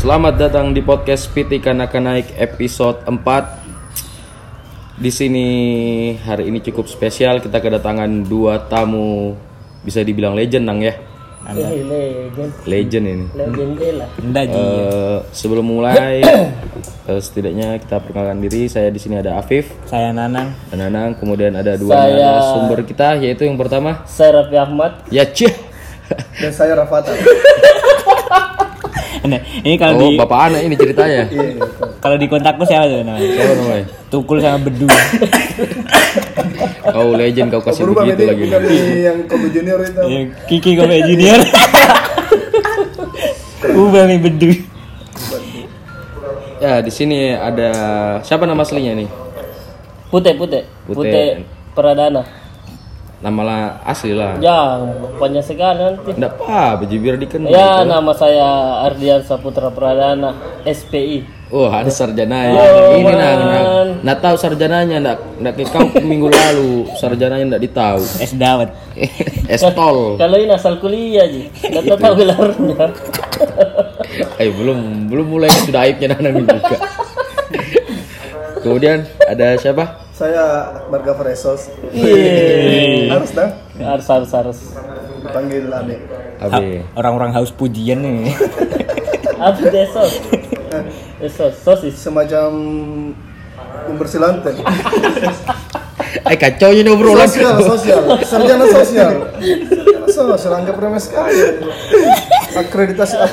Selamat datang di podcast PT Kanaka Naik episode 4. Di sini hari ini cukup spesial kita kedatangan dua tamu bisa dibilang legend nang ya. Eh, legend, Legend ini. legend lah. Eh, sebelum mulai eh, setidaknya kita perkenalkan diri. Saya di sini ada Afif Saya Nanang. dan Nanang, kemudian ada dua Saya- sumber kita yaitu yang pertama Saya Raffi Ahmad. ya Cih. dan saya Rafata. Nah, ini kalau Oh, di bapak anak ini ceritanya. kalau di kontakku siapa tuh namanya? Siapa namanya? Tukul sama Bedu. Kau legend kau kasih Berubah begitu lagi. bukan yang Kobe Junior itu. Ya, Kiki Kobe Junior. Ubah nih Bedu. Ya, di sini ada siapa nama aslinya nih? Putih, putih. Putih. Putih Pradana. Nama lah asli lah. Ya, banyak sekali nanti. Enggak apa, baju biar dikenal. Ya, nama saya Ardian Saputra Pradana, SPI. Oh, ada sarjananya. Oh, Ini nah, man. nah, nah tahu sarjananya enggak ke kampung minggu lalu. Sarjananya enggak ditahu. Es dawet. Estol. Kalau ini asal kuliah, Ji. Nggak tahu gelarnya. Eh, belum belum mulai sudah aibnya Nanang ini juga. Kemudian ada siapa? Saya Marga Fresos. Iya. Harus dah Harus, harus, harus. dipanggil Ade. Abi. Orang-orang haus pujian nih. Apa dia sos? Eh, Sos, sosis. Semacam pembersih lantai. Eh, kacau ini obrolan. Sosial, sosial. Sarjana sosial. Sosial anggap remeh sekali. Akreditasi A+.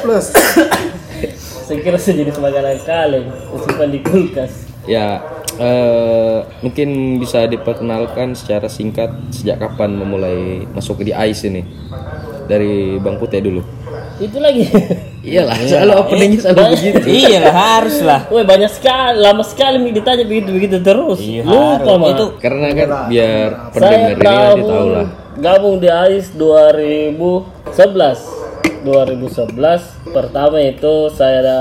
Saya kira sejenis makanan kaleng, disimpan di kulkas. Ya, eh, mungkin bisa diperkenalkan secara singkat sejak kapan memulai masuk di ICE ini? Dari Bang Putih dulu. Itu lagi. Iyalah, selalu openingnya selalu begitu. iya lah, harus lah. Woi banyak sekali, lama sekali Mi ditanya begitu begitu terus. Iya, Lupa harus. mah. Itu Karena kan biar saya pendengar ini tahu gabung, lah. gabung di AIS 2011. 2011 pertama itu saya ada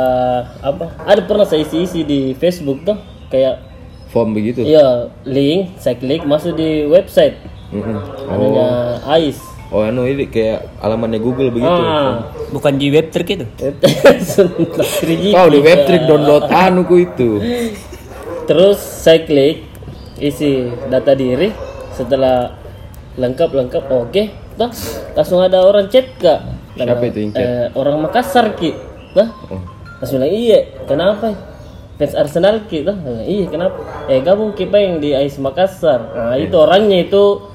apa? Ada pernah saya isi-isi di Facebook tuh kayak Form begitu. ya link saya klik masuk di website Mm-mm. namanya AIS. Oh, anu ini kayak alamannya Google begitu. Ah. bukan di web trick itu. Sebentar, 3GB. Kau di webtrick download anu ku itu. Terus saya klik isi data diri setelah lengkap lengkap oke dah langsung ada orang chat kak Siapa itu yang chat? Eh, orang Makassar ki dah Oh. langsung bilang iya kenapa fans Arsenal ki dah iya kenapa eh gabung kita yang di AIS Makassar nah itu orangnya itu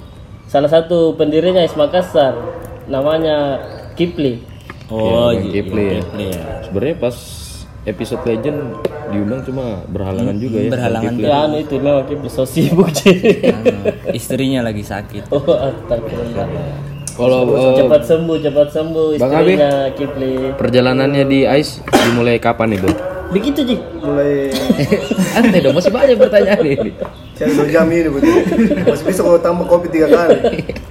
salah satu pendirinya AIS Makassar namanya Kipli Oh, Bang iya, Kipli ya. Kipli ya. Sebenarnya pas episode legend diundang cuma berhalangan juga ya. Berhalangan. Ya anu itu memang Kipli so sibuk sih Anu, istrinya lagi sakit. oh astagfirullah Kalau eh, cepat sembuh cepat sembuh Bang Abi? istrinya Kipli perjalanannya di ICE dimulai kapan itu? Begitu ji Mulai Aneh dong, masih banyak pertanyaan ini. saya dua jam ini betul. Masih bisa kalau tambah kopi tiga kali.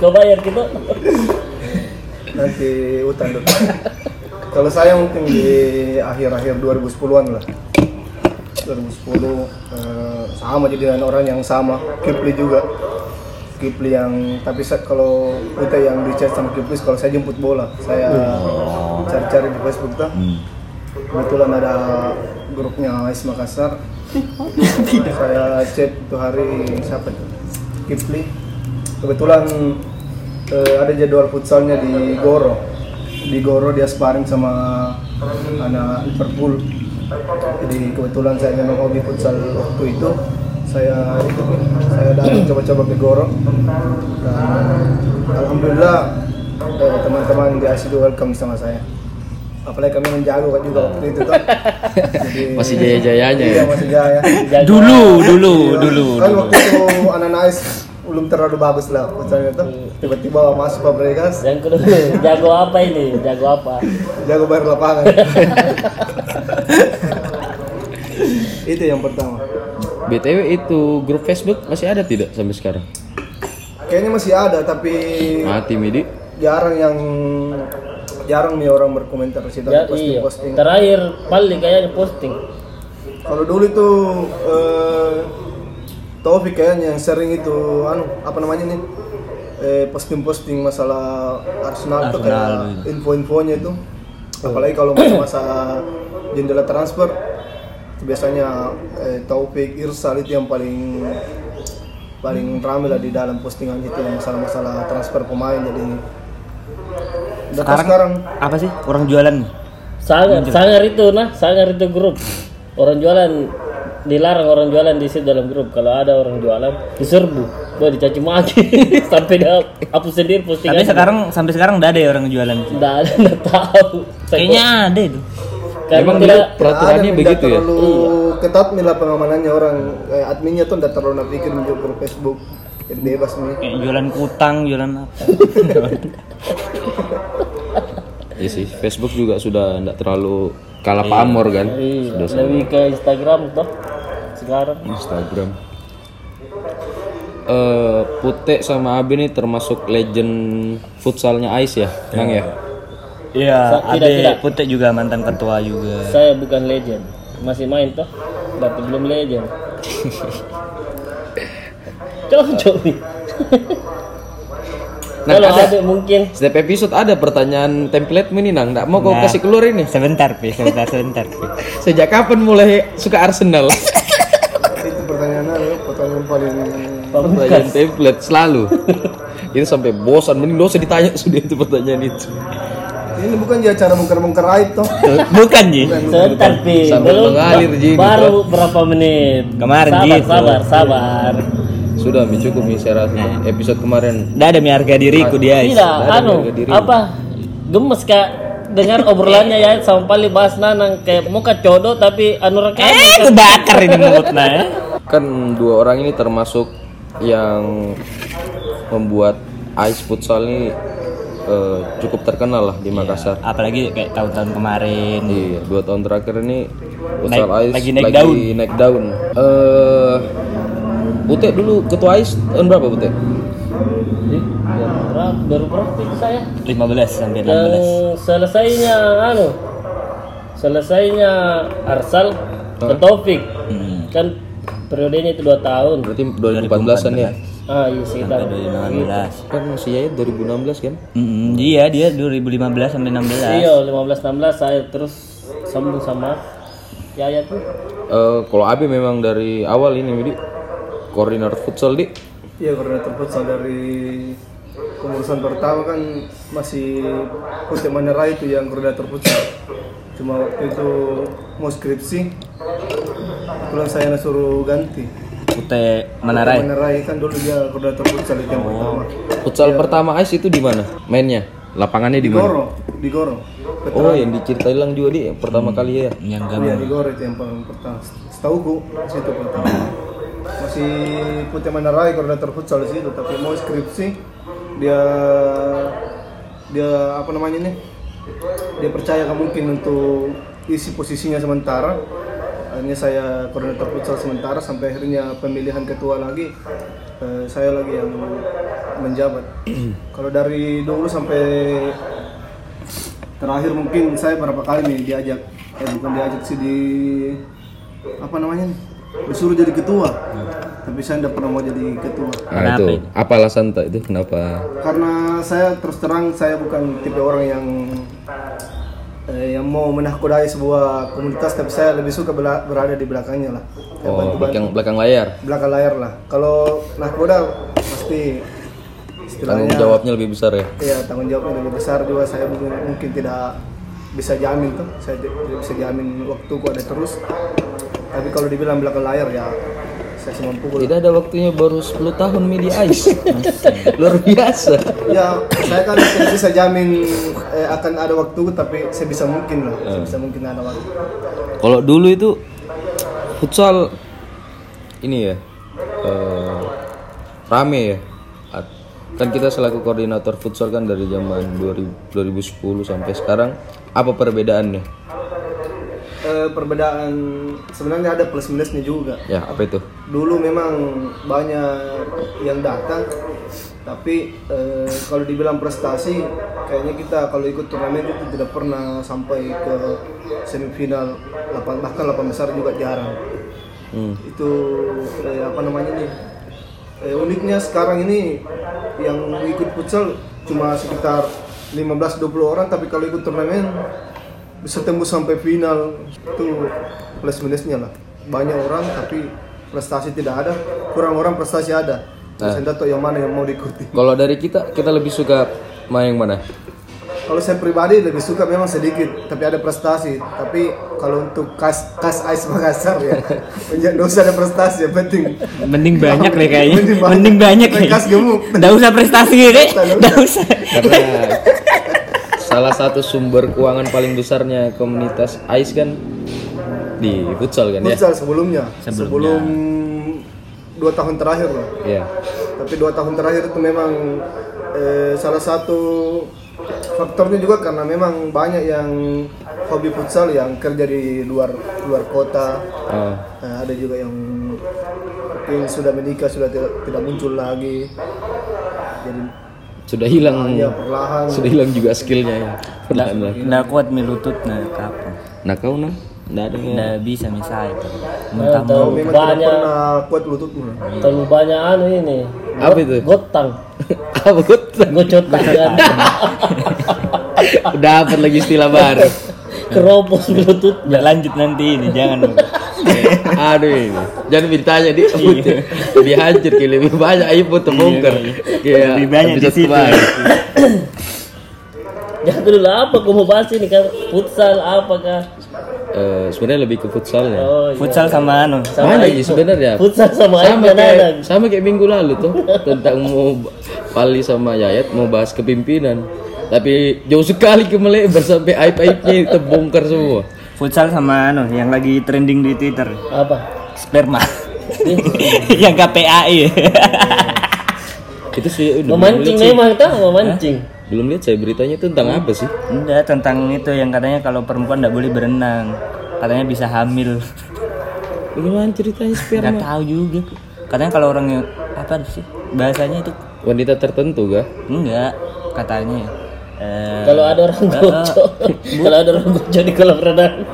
kau bayar kita Nanti utang dulu. Kalau saya mungkin di akhir-akhir 2010-an lah. 2010 eh, sama jadi dengan orang yang sama, Kipli juga. Kipli yang tapi saya, kalau kita yang di chat sama Kipli kalau saya jemput bola, saya cari-cari di Facebook tuh. Kebetulan ada grupnya AIS Makassar. saya chat itu hari siapa itu? Kipli. Kebetulan eh, ada jadwal futsalnya di Goro. Di Goro dia sparring sama anak Liverpool. Jadi kebetulan saya memang hobi futsal waktu itu. Saya ikut, saya datang coba-coba ke Goro. Dan alhamdulillah eh, teman-teman di ICD welcome sama saya. Apalagi kami menjago kan juga waktu itu tuh. Jadi, Masih jaya-jayanya Iya ya. masih jaya. Dulu, dulu, dulu. Kan waktu itu anak Ais belum terlalu bagus lah futsalnya tuh. Tiba-tiba masuk Fabregas, yang kedua jago apa ini jago apa jago bayar lapangan. itu yang pertama. BTW itu grup Facebook masih ada tidak sampai sekarang? Kayaknya masih ada tapi Mati Midi. jarang yang jarang nih orang berkomentar di situ ya, posting iya. Posting. terakhir paling kayaknya posting. Kalau dulu itu eh, Taufik kayaknya yang sering itu anu apa namanya nih? Eh, posting-posting masalah Arsenal, tuh Arsenal, kayak info-infonya itu. Apalagi kalau masa jendela transfer. Itu biasanya eh, Taufik Irsal itu yang paling paling ramai lah di dalam postingan itu yang masalah-masalah transfer pemain. Jadi Sekarang, sekarang. apa sih? Orang jualan? sangar sangar itu nah sangar itu grup. Orang jualan dilarang orang jualan di situ dalam grup. Kalau ada orang jualan diserbu. Wah dicaci maki sampai dia hapus sendiri postingan Tapi sekarang sampai sekarang udah ada ya orang jualan. Nggak ada nggak tahu. Saya Kayaknya ada itu. Karena Emang tidak peraturannya Ada, begitu tidak ya? terlalu ketat nih lah pengamanannya orang. Eh, adminnya tuh tidak terlalu napikir di grup Facebook jadi bebas nih Kayak jualan kutang, jualan apa? Iya sih, Facebook juga sudah tidak terlalu kalah pamor kan. iya, Sudah sama lebih ke Instagram toh sekarang Instagram. Eh Pute sama Abi ini termasuk legend futsalnya Ais ya, Nang ya? Iya, tidak, tidak. ada Putih juga mantan ketua juga. saya bukan legend masih main toh berarti belum legend cocok nih Nah, kalau ada- ada mungkin Setiap episode ada pertanyaan template ini Nang. Nggak mau kau Nah. kasih keluar ini. Sebentar, Pi, sebentar, sebentar. Pi. Sejak kapan mulai suka Arsenal? itu pertanyaan apa? pertanyaan paling pertanyaan template selalu. itu sampai bosan, mending dosa ditanya sudah itu pertanyaan itu. ini bukan ya cara bongkar-bongkar aib toh Bukan, Ji. sebentar Pi. Belum mengalir, Ji, ini, baru berapa menit Kemarin sabar gitu. sabar sabar Sudah Mi, cukup Mi, saya rasa. Episode kemarin Udah ada mi harga diriku dia. Tidak anu apa gemes kak dengar obrolannya ya sama Pali bahas nanang kayak muka codo tapi anu rekam Eh, kebakar ini mulutnya ya. kan dua orang ini termasuk yang membuat Ais Futsal ini eh, cukup terkenal lah di Makassar. Apalagi kayak tahun-tahun kemarin. Iya, dua tahun terakhir ini Futsal Naik- Ais lagi naik daun. naik daun. Eh, Pute dulu ketua Ais tahun berapa Pute? Ih, baru berapa baru berapa itu saya 15 sampai yang 16. selesainya anu selesainya Arsal ke Taufik Hmm. kan periodenya itu dua tahun Berarti 2014-an ya? ah iya sekitar Sampai 2016. Kan si Yaya 2016 kan? Mm, iya, dia 2015 sampai 16. iya 15 16 saya terus sambung sama Yaya tuh Eh, kalau Abi memang dari awal ini Widi koordinator futsal di Iya koordinator futsal dari pengurusan pertama kan masih Putih Manera itu yang koordinator futsal. Cuma waktu itu mau skripsi, pulang saya suruh ganti. Putih Menarai. Manera kan dulu dia koordinator futsal itu yang pertama. futsal pertama Ais itu di mana? Mainnya? Lapangannya di Di mana? Goro, di Goro. Oh, yang diceritain lang juga di pertama kali ya. Yang Iya gabung. di Goro itu yang paling pertama. Setahuku situ pertama. Masih Putih Manerai koordinator futsal situ, tapi mau skripsi dia dia apa namanya nih? Dia percaya mungkin untuk isi posisinya sementara. Akhirnya saya koordinator futsal sementara sampai akhirnya pemilihan ketua lagi eh, saya lagi yang menjabat. Kalau dari dulu sampai terakhir mungkin saya berapa kali nih diajak eh bukan diajak sih di apa namanya nih disuruh jadi ketua? Tapi saya tidak pernah mau jadi ketua. Nah, Kenapa itu. apa alasan tak itu? Kenapa? karena saya terus terang saya bukan tipe orang yang eh, yang mau menahkodai sebuah komunitas tapi saya lebih suka berada di belakangnya lah. Oh, belakang belakang layar. belakang layar lah. Kalau nahkoda pasti Tanggung jawabnya lebih besar ya. Iya tanggung jawabnya lebih besar juga. Saya mungkin, mungkin tidak bisa jamin tuh saya tidak bisa jamin waktuku ada terus tapi kalau dibilang belakang layar ya saya semampu Tidak ada waktunya baru 10 tahun media Ais. Luar biasa. ya saya kan tidak bisa jamin eh, akan ada waktu tapi sebisa mungkin lah sebisa mungkin ada waktu Kalau dulu itu futsal ini ya eh, rame ya. Kan kita selaku koordinator futsal kan dari zaman 2000 2010 sampai sekarang apa perbedaannya? Eh, perbedaan sebenarnya ada plus minusnya juga Ya, apa itu? dulu memang banyak yang datang tapi eh, kalau dibilang prestasi kayaknya kita kalau ikut turnamen itu tidak pernah sampai ke semifinal bahkan delapan besar juga jarang Hmm. itu eh, apa namanya nih eh, uniknya sekarang ini yang ikut futsal cuma sekitar 15-20 orang tapi kalau ikut turnamen bisa tembus sampai final. Itu plus minusnya lah. Banyak orang tapi prestasi tidak ada. Kurang orang prestasi ada. Saya tidak tahu yang mana yang mau diikuti. Kalau dari kita, kita lebih suka main yang mana? Kalau saya pribadi lebih suka memang sedikit tapi ada prestasi tapi kalau untuk kas kas ais Makassar ya nggak usah ada prestasi yang penting Mending banyak deh kayaknya. Mending banyak. Mending banyak kas gemuk. Nggak usah prestasi deh. Nggak usah. Karena salah satu sumber keuangan paling besarnya komunitas AIS kan di futsal kan ya? futsal sebelumnya. Sebelumnya. sebelum dua tahun terakhir loh Iya. tapi dua tahun terakhir itu memang eh, salah satu faktornya juga karena memang banyak yang hobi futsal yang kerja di luar luar kota Oh. Nah, ada juga yang mungkin sudah menikah sudah tidak, tidak muncul lagi jadi Sudah hilang, ya perlahan sudah hilang juga skillnya ya. Perlahan lah. Nggak kuat melutut nah kapan. Nah kau nang, nggak ada? Nggak bisa misalnya. Nah, Mentah tahu memang tidak banyak pernah kuat lututmu terlalu banyak anu ini. Apa itu? Gotang. Apa kut? Gocotan kan. Dapat lagi istilah baru. Keropos lutut. Nggak lanjut nanti ini jangan. Aduh ini. Jangan ditanya di dihancur kayak lebih banyak ayo foto bongkar. Kayak Lebih banyak di situ. Jangan dulu apa kau mau bahas ini kan futsal apakah? Eh, sebenarnya lebih ke futsalnya. Oh, iya. Futsal sama anu. Mana itu. sih sebenarnya? Futsal sama sama kayak sama kayak minggu lalu tuh tentang mau Pali sama Yayat mau bahas kepimpinan tapi jauh sekali ke melebar sampai aib aibnya terbongkar semua Futsal sama anu yang lagi trending di Twitter. Apa? Sperma. yang KPAI. itu sih Memancing memang tahu memancing. Belum lihat saya beritanya itu tentang apa sih Enggak, tentang itu yang katanya kalau perempuan nggak boleh berenang. Katanya bisa hamil. bagaimana ceritanya sperma Nggak tahu juga. Katanya kalau orang yang apa sih bahasanya itu wanita tertentu gak enggak katanya. Eh, Kalau ada orang gocok, kalau ada orang gocok di kolam renang,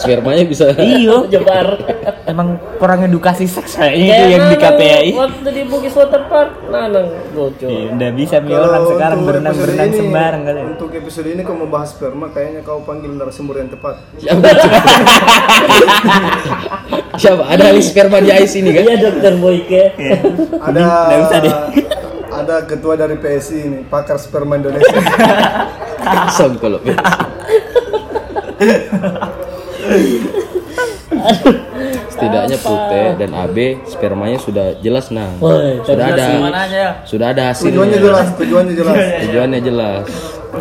spermanya bisa iyo, jebar. Emang kurang edukasi seks kayaknya itu Kayak yang di Nanang KPAI. Waktu di Bugis Water Park, Nanang gocok. Iya, udah bisa mi orang sekarang untuk berenang episode berenang ini- sembarang kali. Untuk episode ini kau mau bahas sperma, kayaknya kau panggil narasumber yang tepat. siapa siapa ada ahli sperma di ICE ini kan Iya dokter Boyke. Ada Nggak usah deh. ada ketua dari PSI ini, pakar sperma Indonesia. kosong kalau setidaknya Pute dan AB spermanya sudah jelas nah Woi, sudah ada sudah ada Tujuannya hasilnya jelas, tujuannya jelas. tujuannya jelas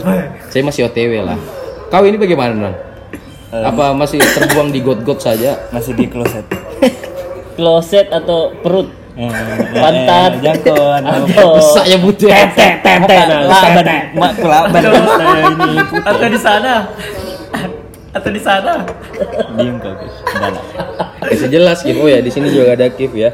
saya masih OTW lah kau ini bagaimana nang apa masih terbuang di got-got saja Masih di kloset. Kloset atau perut? Eh, Pantat. eh, jangkauan. Atau besarnya Pute tete tete nah. Laban, mak laban. ini Atau di sana. Atau di sana. diem kau. Lah. Bisa jelas Kif. Oh ya, di sini juga ada Kif ya.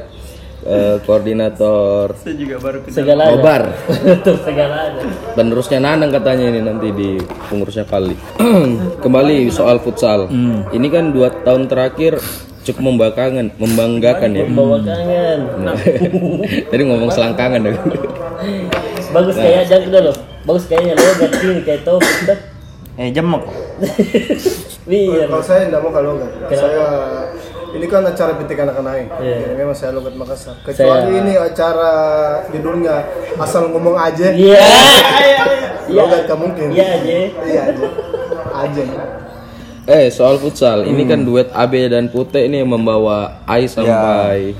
Eh, koordinator Saya juga baru kenal. Segalanya. Nobar. Terus segalanya. Penerusnya Nanang katanya ini nanti di pengurusnya Kali. Kembali soal futsal. Ini kan dua tahun terakhir cukup membanggakan, membanggakan ya. Bawa kangen. Tadi ngomong selangkangan. Bagus kayak jangan dulu. Bagus kayaknya lo sini kayak tau. Eh jemok. Biar. Kalau saya tidak mau kalau logat. Saya ini kan acara PT Kanak-Kanak. Iya. Jadi memang saya logat Makassar. Kecuali ini acara judulnya asal ngomong aja. Iya. Logat kan mungkin. Iya aja. Iya aja. Aja. Eh, soal futsal. Ini kan duet AB dan Pute ini yang membawa Ai sampai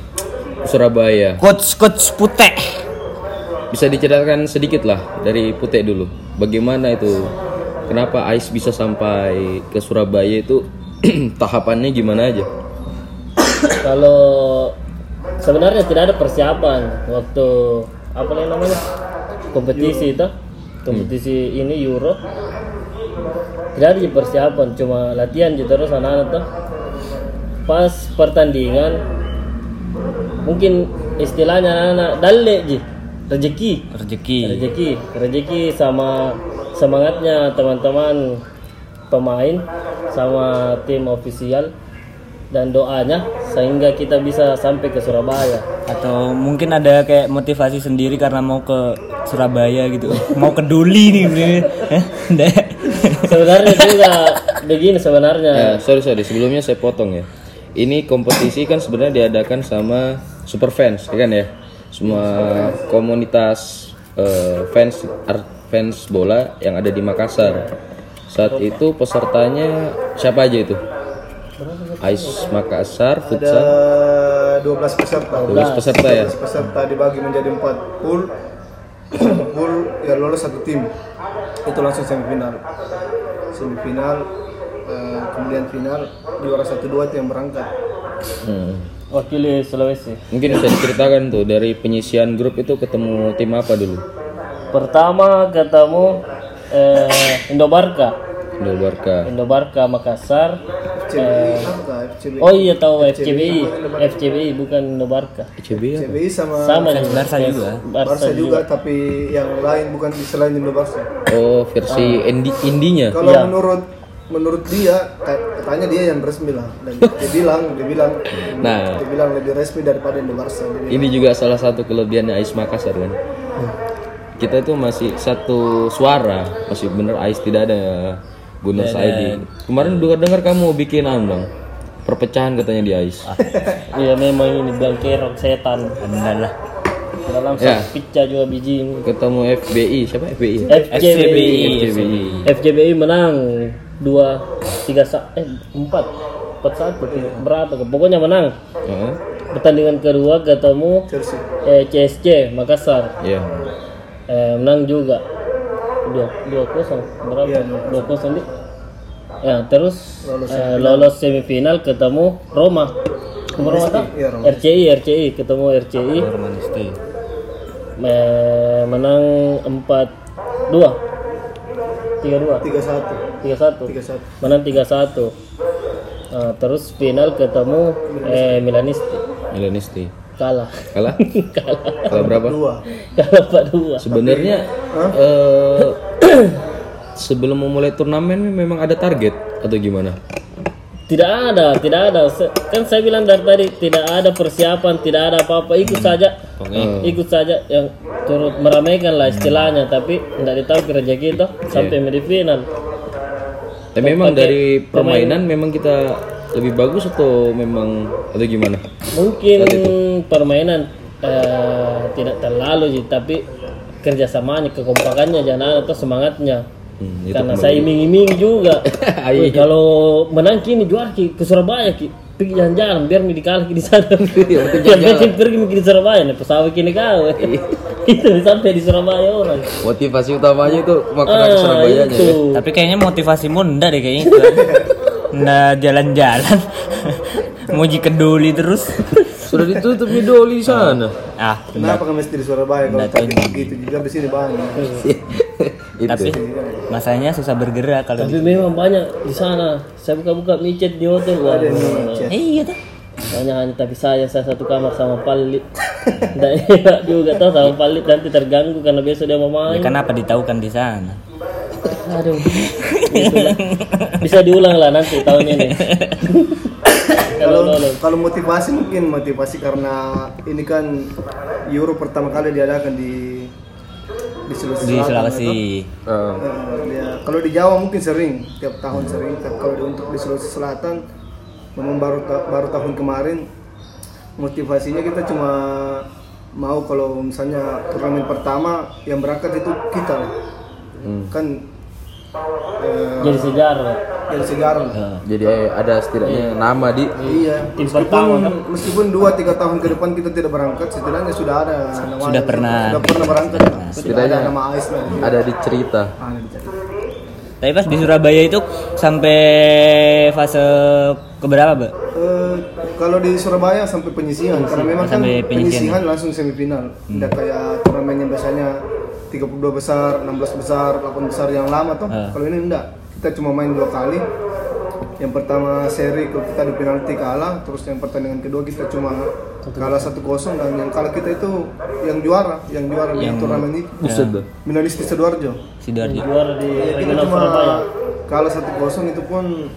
Surabaya. Coach coach putih. Bisa diceritakan sedikit lah dari Pute dulu. Bagaimana itu? Kenapa Ais bisa sampai ke Surabaya itu tahapannya gimana aja? Kalau sebenarnya tidak ada persiapan waktu apa namanya? Kompetisi itu. Kompetisi ini Euro. Tidak ada persiapan cuma latihan gitu terus anak-anak tuh. Pas pertandingan mungkin istilahnya anak-anak dalle ji. Rezeki. Rezeki. rezeki. Rezeki sama semangatnya teman-teman pemain sama tim ofisial dan doanya sehingga kita bisa sampai ke Surabaya Atau mungkin ada kayak motivasi sendiri karena mau ke Surabaya gitu. Mau ke Doli nih. Eh, nggak. sebenarnya juga begini sebenarnya. Ya, sorry sorry sebelumnya saya potong ya. Ini kompetisi kan sebenarnya diadakan sama super fans, ya kan ya? Semua komunitas eh, fans ar- fans bola yang ada di Makassar. Saat itu pesertanya siapa aja itu? Ais Makassar Ada futsal 12 peserta. 12 peserta ya. 12 peserta dibagi menjadi 4 pool. Satu pool ya lolos satu tim. Itu langsung semifinal. Semifinal eh, kemudian final juara 1 2 itu yang berangkat. Hmm. Wakili Sulawesi. Mungkin bisa diceritakan tuh dari penyisian grup itu ketemu tim apa dulu? Pertama ketemu eh, Indobarka. Indo Barca. Indobarka Makassar. CBI apa? FCBI. Oh iya tahu FCBI. FCBI bukan Indobarka. ICB ya? CBI sama Sama juga. Barca juga. Barca juga tapi yang lain bukan selain Indo Barca. Oh, versi indi indinya. Kalau Iya. menurut menurut dia ka- katanya dia yang resmi lah dan dia bilang dia bilang Nah. dia bilang lebih resmi daripada Indo Barca. Dia bilang, Ini juga salah satu kelebihannya Ais Makassar kan. Kita itu masih satu suara, masih bener Ais tidak ada Gunnar Saidi. Kemarin dengar dengar kamu bikin anu perpecahan katanya di Ais. Iya memang ini bilang kerok setan. Adalah. Dalam Ya. satu pizza juga biji. Ketemu FBI, siapa FBI? FCBI. FCBI. FCBI menang dua tiga sa eh empat empat satu tiga- berapa pokoknya menang Heeh. pertandingan kedua ketemu Chelsea. eh, CSC Makassar Iya. Eh, menang juga. Dua dua kosong. Berapa? Dua kosong. di ya terus eh, lolos semifinal ketemu Roma. Ketemu Roma tak? Iya, Roma. RCI RCI ketemu RCI Romanisti. eh, menang empat dua. Tiga dua. 3-1. tiga satu. 3-1. menang 3-1 Nah, terus final ketemu eh, Milanisti Milanisti. Kalah. Kalah? kalah. Kalah berapa? 2. kalah 4-2 Sebenarnya eh, sebelum memulai turnamen memang ada target atau gimana? tidak ada tidak ada. Kan saya bilang dari tadi tidak ada persiapan tidak ada apa-apa. Ikut saja. Ikut. Saja yang turut meramaikan lah istilahnya. Tapi tidak ditahu kerja kita sampai di final. Tapi memang dari permainan memang kita lebih bagus atau memang atau gimana? mungkin permainan eh, tidak terlalu sih tapi kerjasamanya kekompakannya jangan atau semangatnya. Hmm, karena saya iming-iming juga. Iya. Wih, kalau menang kini juara ki ke Surabaya ki pergi jalan-jalan biar mi dikalah di sana. Iya, yang penting pergi mi di Surabaya nih pesawat kini kau. Itu sampai di Surabaya orang. Motivasi utamanya itu makanan ah, Surabayanya itu. Ya. Tapi kayaknya motivasimu enggak deh kayaknya Nggak jalan-jalan. Muji keduli terus. Sudah ditutup nih doli di sana. Ah, Kenapa kan mesti di Surabaya kalau tapi begitu juga di sini banyak. itu. tapi masanya susah bergerak kalau tapi memang banyak di sana saya buka-buka micet di hotel wah Iya tuh. banyak hanya tapi saya saya satu kamar sama Palit enak juga tau sama Palit nanti terganggu karena besok dia mau main Ya, kenapa ditahukan di sana? Aduh. Itulah. Bisa diulang lah nanti tahun ini. Kalau Kalau motivasi mungkin motivasi karena ini kan Euro pertama kali diadakan di di Sulawesi. Di Sulawesi. Eh, Eh, ya, kalau di Jawa mungkin sering tiap tahun sering tapi kalau di, untuk di Sulawesi Selatan memang baru ta- baru tahun kemarin motivasinya kita cuma mau kalau misalnya turnamen pertama yang berangkat itu kita lah. Kan eh, Jadi sejarah. jadi sejarah lah. jadi eh, ada setidaknya nama di Iya, Tim pertama kan. meskipun, meskipun dua tiga tahun ke depan kita tidak berangkat, setidaknya sudah ada nama Sudah pernah. sudah pernah berangkat, sudah ada Setidaknya nama Ais lah. ada di cerita. Ah, ada dicari. Tapi pas di Surabaya itu sampai fase keberapa, Mbak? Eh, kalau di Surabaya sampai penyisihan, karena memang kan Sampai penyisihan. penyisihan langsung semifinal, tidak kayak turnamen yang biasanya 32 besar, 16 besar, 8 besar yang lama toh. Ah. Kalau ini enggak, kita cuma main dua kali. Yang pertama seri kalau kita di penalti kalah, terus yang pertandingan kedua kita cuma kalah 1-0 dan yang kalah kita itu yang juara, yang juara di turnamen itu. Buset dah. Milanisti Sidoarjo. Sidoarjo. Juara di Kita regional cuma kalah 1-0 itu pun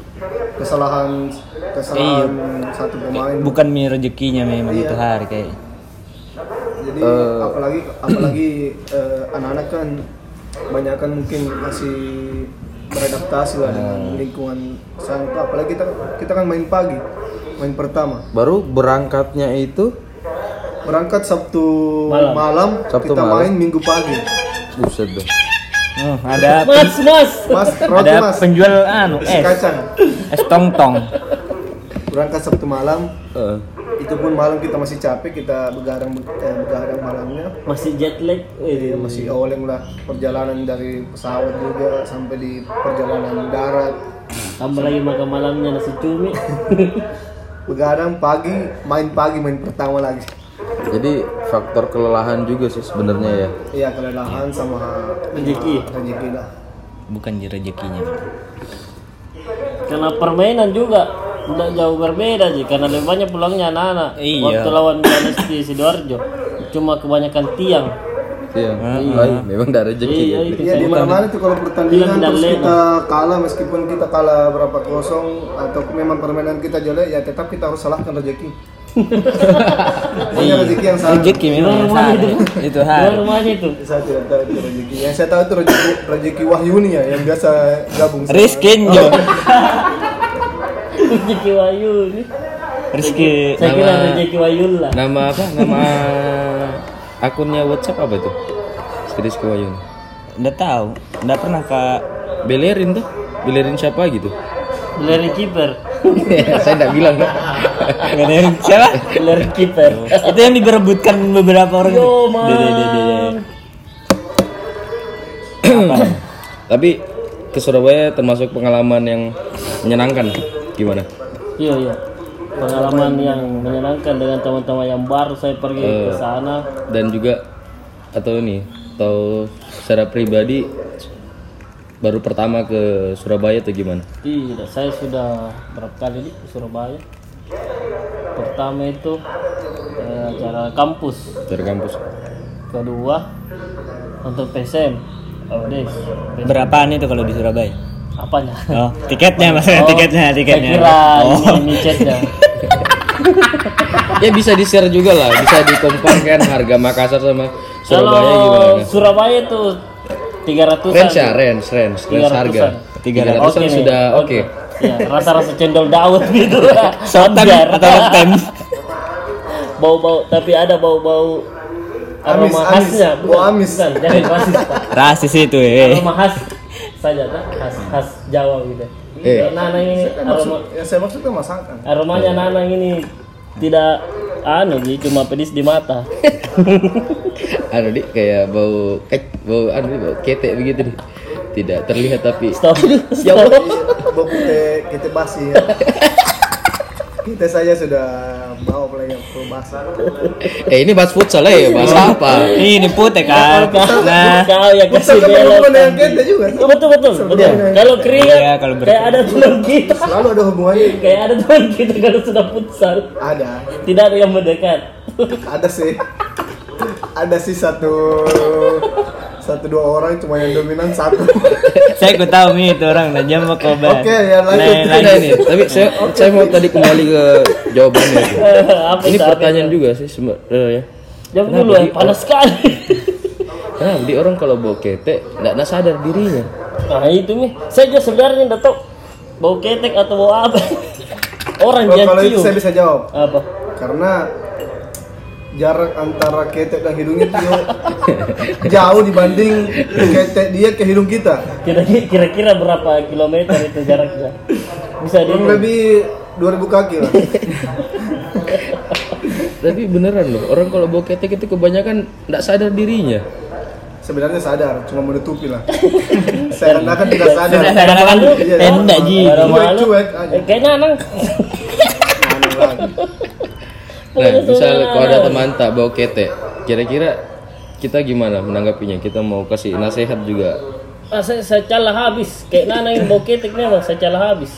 kesalahan kesalahan satu pemain. Bukan mi rezekinya memang itu hari kayak. Jadi apalagi apalagi eh, anak-anak kan banyak kan mungkin masih beradaptasi lah dengan lingkungan sana apalagi kita kita kan main pagi main pertama. Baru berangkatnya itu? Berangkat Sabtu Malam. malam, Sabtu kita malam. main Minggu pagi. Buset deh. Oh, ada Mas, mas. mas ada mas. penjual anu isi es kacang. es tong tong berangkat Sabtu malam Eh, itu pun malam kita masih capek kita begadang eh, begadang malamnya. Masih jet lag. Wih, masih oleng lah. Perjalanan dari pesawat juga sampai di perjalanan darat. Tambah lagi makan malamnya nasi cumi. begadang pagi main pagi main pertama lagi. Jadi faktor kelelahan juga sih sebenarnya ya. iya kelelahan sama Rezeki. rezeki lah. Bukan rezekinya Karena permainan juga tidak jauh berbeda sih karena lebih banyak pulangnya anak-anak. Iya. Waktu lawan Ganes di sidoarjo cuma kebanyakan tiang. Iya. Baik, memang ada rezeki. Iya, itu Iya di mana mana tuh kalau pertandingan dan terus Lena. kita kalah meskipun kita kalah berapa kosong atau memang permainan kita jelek ya tetap kita harus salahkan rezeki. Pokoknya rezeki yang salah. rezeki memang yang salah itu Luar harus rumahnya itu. Saya tidak tahu itu rezeki. Yang saya tahu itu rezeki rezeki Wahyuni ya yang biasa gabung. Jo Rezeki Wayu ini. Rizky Saya kira rezeki Wayul lah. Nama apa? Nama akunnya WhatsApp apa itu? Sedis Kewayun. udah tahu udah pernah kak Belerin tuh. Belerin siapa gitu? Beleri kiper. Saya enggak bilang yang siapa Beleri kiper. itu yang diberebutkan beberapa orang Yo, man. Tapi ke Surabaya termasuk pengalaman yang menyenangkan. Gimana? Iya iya. Pengalaman yang menyenangkan dengan teman-teman yang baru saya pergi ke sana. Dan juga atau ini atau secara pribadi baru pertama ke Surabaya atau gimana? Tidak, saya sudah berapa kali di Surabaya. Pertama itu eh, acara kampus. Dari kampus. Kedua untuk PSM. Oh, berapaan itu kalau di Surabaya Apanya? oh tiketnya maksudnya tiketnya tiketnya Saya kira oh ini micetnya. Ya bisa di-share juga lah, bisa dikompar kan harga Makassar sama Kalau Surabaya gimana? Surabaya itu 300 Range ya, range, range, range harga. 300-an. Tiga ratusan nih. sudah oke. Ya, rasa-rasa cendol dawet gitu. Sotan Wajar. atau tem Bau-bau tapi ada bau-bau aroma amis. khasnya. Bau amis. Bukan, jangan rasis, Pak. rasis itu eh Aroma khas saja, tak? Khas khas Jawa gitu. Eh. Kayak Nanang ini aroma Maksud, yang saya maksud itu masakan. aromanya Nanang ini tidak anu sih, cuma pedis di mata. Anu dik kayak bau eh, bau anu bau ketek begitu nih. Tidak terlihat tapi Stop. Ya bau kita kita basi ya. Kita saja sudah bawa apalagi yang perlu basi. eh ini bahas futsal ya, bahas apa? ini putih kan nah Kau yang kasih belok. kita juga. Betul betul betul. Kalau keringat Iya, kalau kayak ada teman kita. Selalu ada hubungannya. Kayak ada teman kita kalau sudah futsal. Ada, Tidak ada yang mendekat. ada sih. Ada sih satu satu dua orang cuma yang dominan satu. saya ku tahu nih itu orang nah jam mau kobar Oke, ya, lanjut. Nah, Nah ini, tapi saya saya mau tadi kembali ke jawabannya. itu. Apa Ini itu? pertanyaan juga sih sebenarnya. Jam dulu ya, panas sekali. Karena di orang kalau bau ketek enggak nak sadar dirinya. Nah itu nih, saya juga sebenarnya nggak tahu bau ketek atau bau apa. Orang yang kalau itu saya bisa jawab. Apa? Karena jarak antara ketek dan hidungnya itu jauh dibanding ketek dia ke hidung kita. Kira-kira berapa kilometer itu jaraknya? Bisa di Kurang lebih 2000 kaki lah. Tapi beneran loh, orang kalau bau ketek itu kebanyakan enggak sadar dirinya. Sebenarnya sadar, cuma menutupi lah. Saya kan tidak sadar. Sudah sadar kan Iya, tenda ji Cuek, cuek aja. Eh, Kayaknya nang. Aneh lagi. Nah, misal kalau ada teman tak bau ketek, kira-kira kita gimana menanggapinya? Kita mau kasih nasihat juga. Ah, saya, saya calah habis. Kayak nana yang bau ketek memang saya calah habis.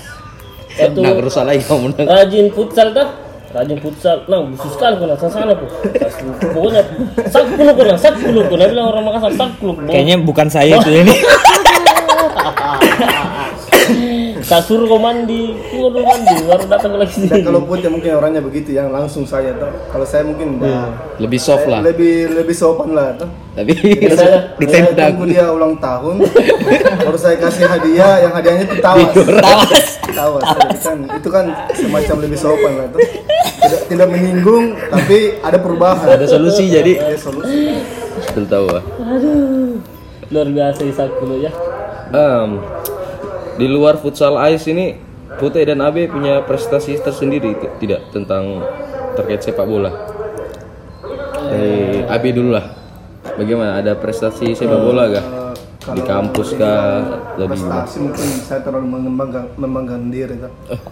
Waktu Nah, rusak lagi kamu rajin futsal dah. Rajin futsal. Nah, busuk sekali kau sana sana tuh. Pokoknya sak puluh kau sak puluh kau. Dia bilang orang Makassar sak puluh. kayaknya bukan saya tuh ini tak suruh kau mandi kau dulu mandi baru datang lagi Dan sini kalau putih mungkin orangnya begitu yang langsung saya tuh. Kalau saya mungkin udah Lebih soft lah. lebih lebih sopan lah tuh. Tapi saya, saya ditendang. tunggu dia ulang tahun, baru saya kasih hadiah, yang hadiahnya itu tawas. Tawas. Jadi kan itu kan semacam lebih sopan lah tuh. Tidak, tidak menyinggung, tapi ada perubahan. Ada solusi jadi. Ada solusi. Betul tahu ah. aduh luar biasa Isak dulu ya Em, di luar futsal ice ini Putih dan Abe punya prestasi tersendiri tidak tentang terkait sepak bola. Eh, Abe dulu lah. Bagaimana? Ada prestasi sepak bola gak? Eh, Di kampus kah? Lebih Prestasi mungkin saya terlalu mengembangkan, membanggakan diri eh,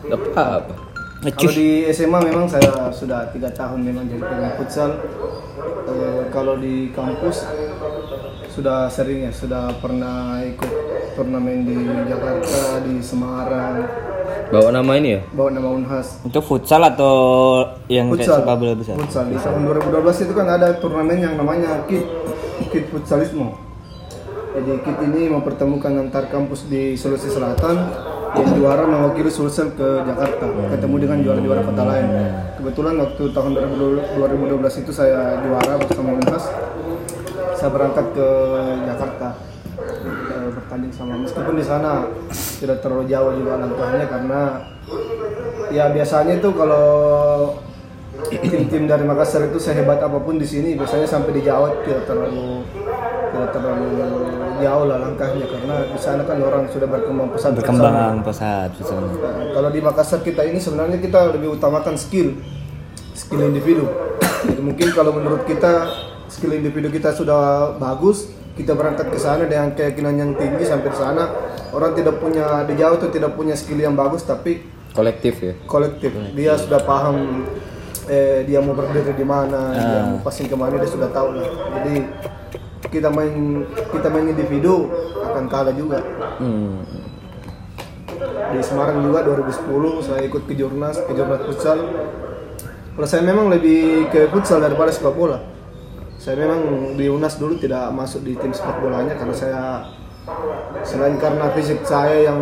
apa apa? Kalau di SMA memang saya sudah tiga tahun memang jadi pemain futsal. Eh, kalau di kampus sudah sering ya, sudah pernah ikut turnamen di Jakarta, di Semarang, Bawa nama ini ya? bawa nama Unhas. Itu futsal atau yang kayak Futsal, sepak bola besar? futsal. Di tahun 2012 itu kan ada turnamen yang namanya KIT, KIT Futsalismo. Jadi KIT ini mempertemukan antar kampus di Sulawesi Selatan yang juara mewakili Sulsel ke Jakarta, ketemu dengan juara-juara kota lain. Kebetulan waktu tahun 2012 itu saya juara bersama Unhas. Saya berangkat ke Jakarta eh, bertanding sama meskipun di sana tidak terlalu jauh juga langkahnya karena ya biasanya itu kalau tim-tim dari Makassar itu sehebat apa pun di sini biasanya sampai di Jawa tidak terlalu tidak terlalu jauh lah langkahnya karena di sana kan orang sudah berkembang pesat Berkembang pesat. Nah, kalau di Makassar kita ini sebenarnya kita lebih utamakan skill skill individu. Jadi mungkin kalau menurut kita skill individu kita sudah bagus kita berangkat ke sana dengan keyakinan yang tinggi sampai sana orang tidak punya di Jawa itu tidak punya skill yang bagus tapi Kolektif ya? kolektif. Dia sudah paham eh, dia mau berdiri di mana dia mau passing ke mana dia sudah tahu lah. Jadi kita main kita main individu akan kalah juga Hmm. di Semarang juga 2010 saya ikut ke Jurnas ke Jurnas futsal kalau saya memang lebih ke futsal daripada sepak bola saya memang di Unas dulu tidak masuk di tim sepak bolanya karena saya selain karena fisik saya yang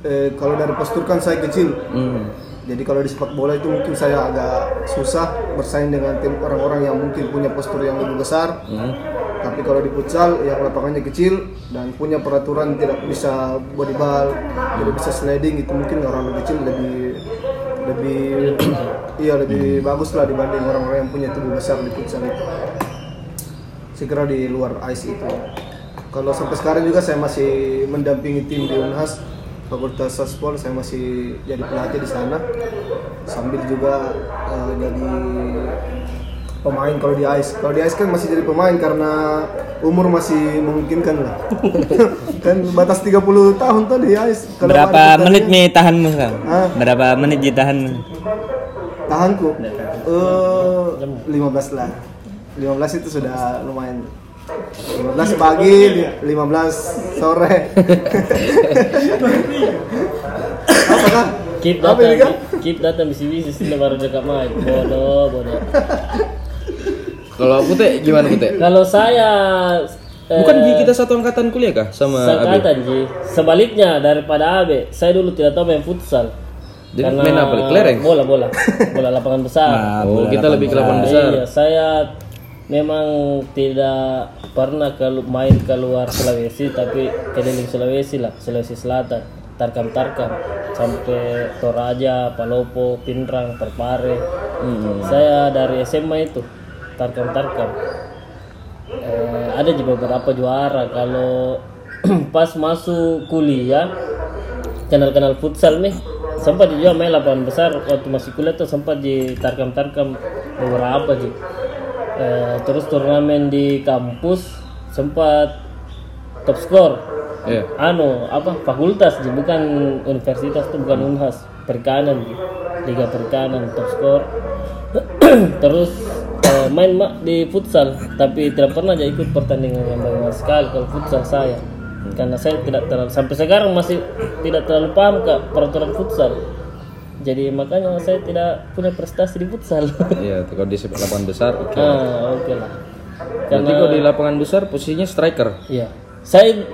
eh, kalau dari postur kan saya kecil Hmm. jadi kalau di sepak bola itu mungkin saya agak susah bersaing dengan tim orang-orang yang mungkin punya postur yang lebih besar Hmm. Tapi kalau di futsal yang lapangannya kecil dan punya peraturan tidak bisa body ball, tidak bisa sliding itu mungkin orang lebih kecil lebih lebih iya lebih bagus lah dibanding orang-orang yang punya tubuh besar di futsal itu. Kira di luar ice itu. Kalau sampai sekarang juga saya masih mendampingi tim di Unhas Fakultas Sospol saya masih jadi pelatih di sana sambil juga eh, jadi pemain kalau di ice kalau di ice kan masih jadi pemain karena umur masih memungkinkan lah. Kan batas 30 tahun tuh di ice Kalau Berapa menit nih tahanmu sekarang? Hah? Berapa menit ditahan? tahanku? Eh 15 lah. 15 itu sudah lumayan. 15 pagi 15 sore. Apa kan keep datang keep datang bisi bisi sih baru dekat main bodoh bodoh Kalau Putih gimana Putih? kalau saya eh, Bukan Ji, kita satu angkatan kuliah kah sama Abe? Sekatan Ji. Sebaliknya daripada Abe, saya dulu tidak tahu main futsal. Jadi main apa? Kelereng? Bola, bola. Bola lapangan besar. Nah, Oh, bola kita lebih ke lapangan besar. Iya, saya memang tidak pernah kelu- main keluar Sulawesi, tapi keliling Sulawesi lah, Sulawesi Selatan, Tarkam-Tarkam, sampai Toraja, Palopo, Pinrang, Perpare. Saya dari SMA itu, Tarkam-Tarkam. Eh, ada juga beberapa juara. Kalau pas masuk kuliah kenal-kenal futsal nih sempat juga main lapangan besar. Waktu masih kuliah tuh sempat di tarkam-tarkam beberapa sih. Eh, terus turnamen di kampus sempat top score. Iya. anu apa fakultas Ji, bukan universitas tuh bukan unhas. Perikanan liga perikanan top score. Terus eh, main mak di futsal. Tapi tidak pernah aja ikut pertandingan yang banyak sekali kalau futsal saya. Karena saya tidak terlalu sampai sekarang masih tidak terlalu paham kak peraturan futsal. Jadi makanya saya tidak punya prestasi di futsal. Iya, kalau di sepak lapangan besar oke. ah oke lah. Nanti kalau di lapangan besar posisinya striker. Iya. Saya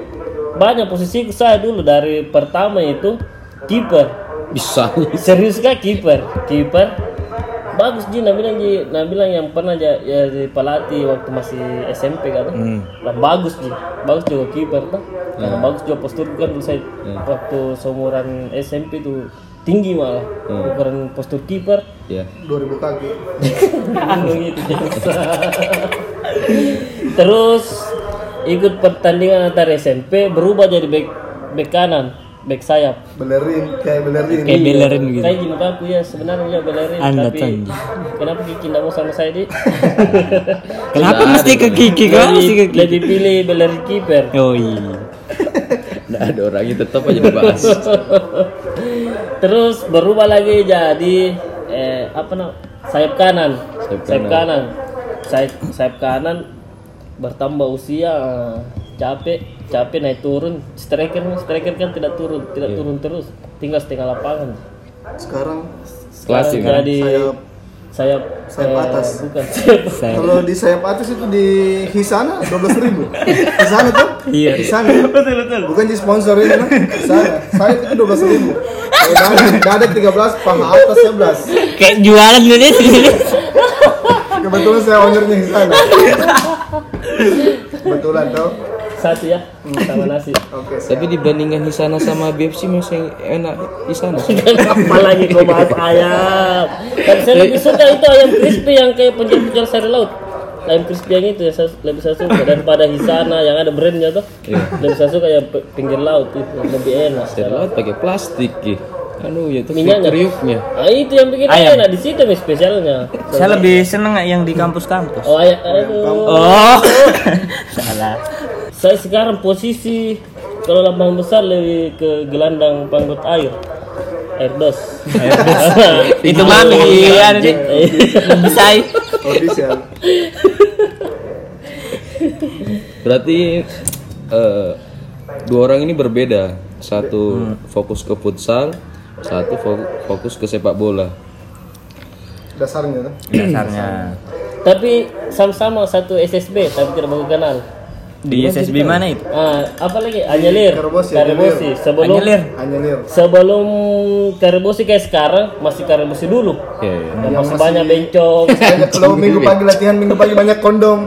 banyak posisi saya dulu dari pertama itu kiper. Bisa. serius kah kiper. Kiper bagus ji. Nah bilang ji. Nah bilang yang pernah ya, ya di pelatih waktu masih SMP kan Lah, bagus ji. Bagus juga kiper tuh karena bagus juga postur kan dulu saya waktu seumuran SMP tuh tinggi malah. Ukuran postur kiper. Ya. 2000 kaki. Bingung itu jasa. terus ikut pertandingan antar SMP berubah jadi back back kanan back sayap Belerin kayak belerin. Kayak belerin gitu. saya di muka aku ya sebenarnya ya belerin Anda tapi kenapa Kiki tidak mau sama saya di Kenapa mesti ke Kiki? Kenapa mesti ke Kiki? lebih pilih belerin kiper Oh iya. Nggak ada orangnya tetap aja dibahas. terus berubah lagi jadi eh, apa nam sayap kanan Sayap sayap kanan. kanan sayap sayap kanan bertambah usia capek capek naik turun striker striker kan tidak turun tidak Iya. turun terus tinggal setengah lapangan Sekarang Klasik kan? jadi sayap sayap sayap eh, atas. bukan sayap Saya. kalau di sayap atas itu di Hisana 12.000 ribu. Hisana tuh? Iya. Hisana. Betul betul. Bukan di sponsor ini kan? Hisana. Sayap itu 12.000 ribu. Dada 13, paha atas 11. Kayak jualan ini sini. Kebetulan saya ownernya Hisana. Kebetulan tuh. Satu ya sama nasi Oke, siap. Tapi dibandingkan Hisana sama BFC masih enak Hisana. apalagi kau bahas ayam dan saya lebih suka itu ayam crispy yang kayak penjual-penjual sayur laut ayam crispy yang itu yang saya lebih saya suka daripada Hisana yang ada brandnya tuh lebih saya suka yang pinggir laut itu lebih enak Saya laut pakai plastik gitu. Anu ya itu Minyaknya. kriuknya. ah itu yang bikin Ayam. enak di situ nih spesialnya Saya lebih seneng yang di kampus-kampus. oh ayam aduh Oh. Salah. Saya sekarang posisi kalau lambang besar lebih ke gelandang panggut air air dos Itu mami ya. Official. Berarti eh, dua orang ini berbeda. Satu fokus ke futsal, satu fo- fokus ke sepak bola. Dasarnya tuh. Dasarnya. tapi sama-sama satu SSB tapi tidak bagus kenal Di SSB mana itu? Ah, apa lagi? Anyelir. Karebosi, Karebosi. Sebelum Anyelir. Hanya lir. sebelum Karebosi kayak sekarang masih Karebosi dulu. Ya, ya. Dan masih banyak bencong. Kalau minggu pagi latihan minggu pagi banyak kondom.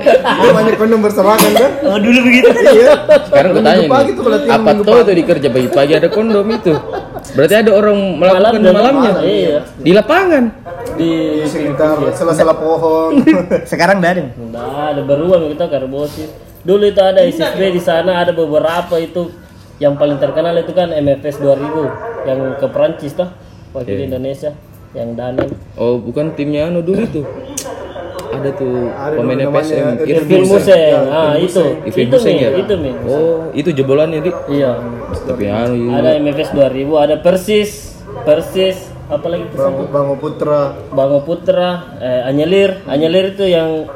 Banyak kondom berserakan kan? Oh dulu begitu. Iya. Sekarang gue tanya tuh nih, latihan apa tuh itu di kerja pagi-pagi ada kondom itu? Berarti ada orang melakukan Malam malamnya malam, iya. di lapangan. Di sekitar salah-salah pohon. Sekarang ada. Nah, ada beruang kita Karebosi. Dulu itu ada SSB di sana ada beberapa itu yang paling terkenal itu kan MFS 2000 yang ke Perancis tuh wakil Indonesia yang Danan. Oh, bukan timnya anu dulu itu. Ada tuh Ada pemain namanya PSM Museng. Museng. Ya, Ah, itu. Irvin Itu Museng ya? itu nih. Oh, itu jebolannya di. Iya. Tapi anu iya. Ada MFS 2000, ada Persis, Persis, apa lagi itu Bang, Bang Putra. Bango Putra, eh, Anyelir, Anyelir itu yang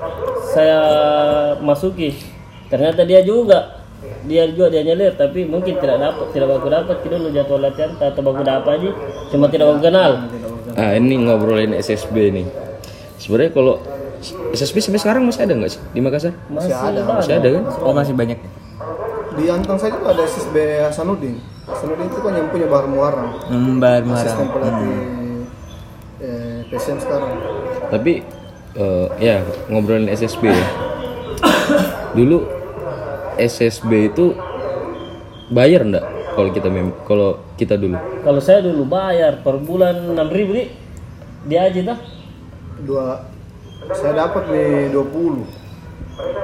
saya masuki. Ternyata dia juga dia juga dia Anyelir tapi mungkin tidak dapat tidak bagus dapat kita dulu jadwal latihan atau bagus dapat aja cuma tidak bagus kenal Ah, ini ngobrolin SSB nih. Sebenarnya kalau SSB sampai sekarang masih ada nggak sih di Makassar? masih ada Masih ada kan? Oh masih banyak. Di Antang saya juga ada SSB Hasanuddin. Hasanuddin itu kan yang punya Bahar Muarang. Mbak Asisten Marang. pelatih eh, PSM sekarang. Tapi eh, ya ngobrolin SSB ya. Dulu SSB itu bayar enggak kalau kita mem kalau kita dulu? kalau saya dulu bayar per bulan 6000 nih dia aja dah Dua saya dapat nih 20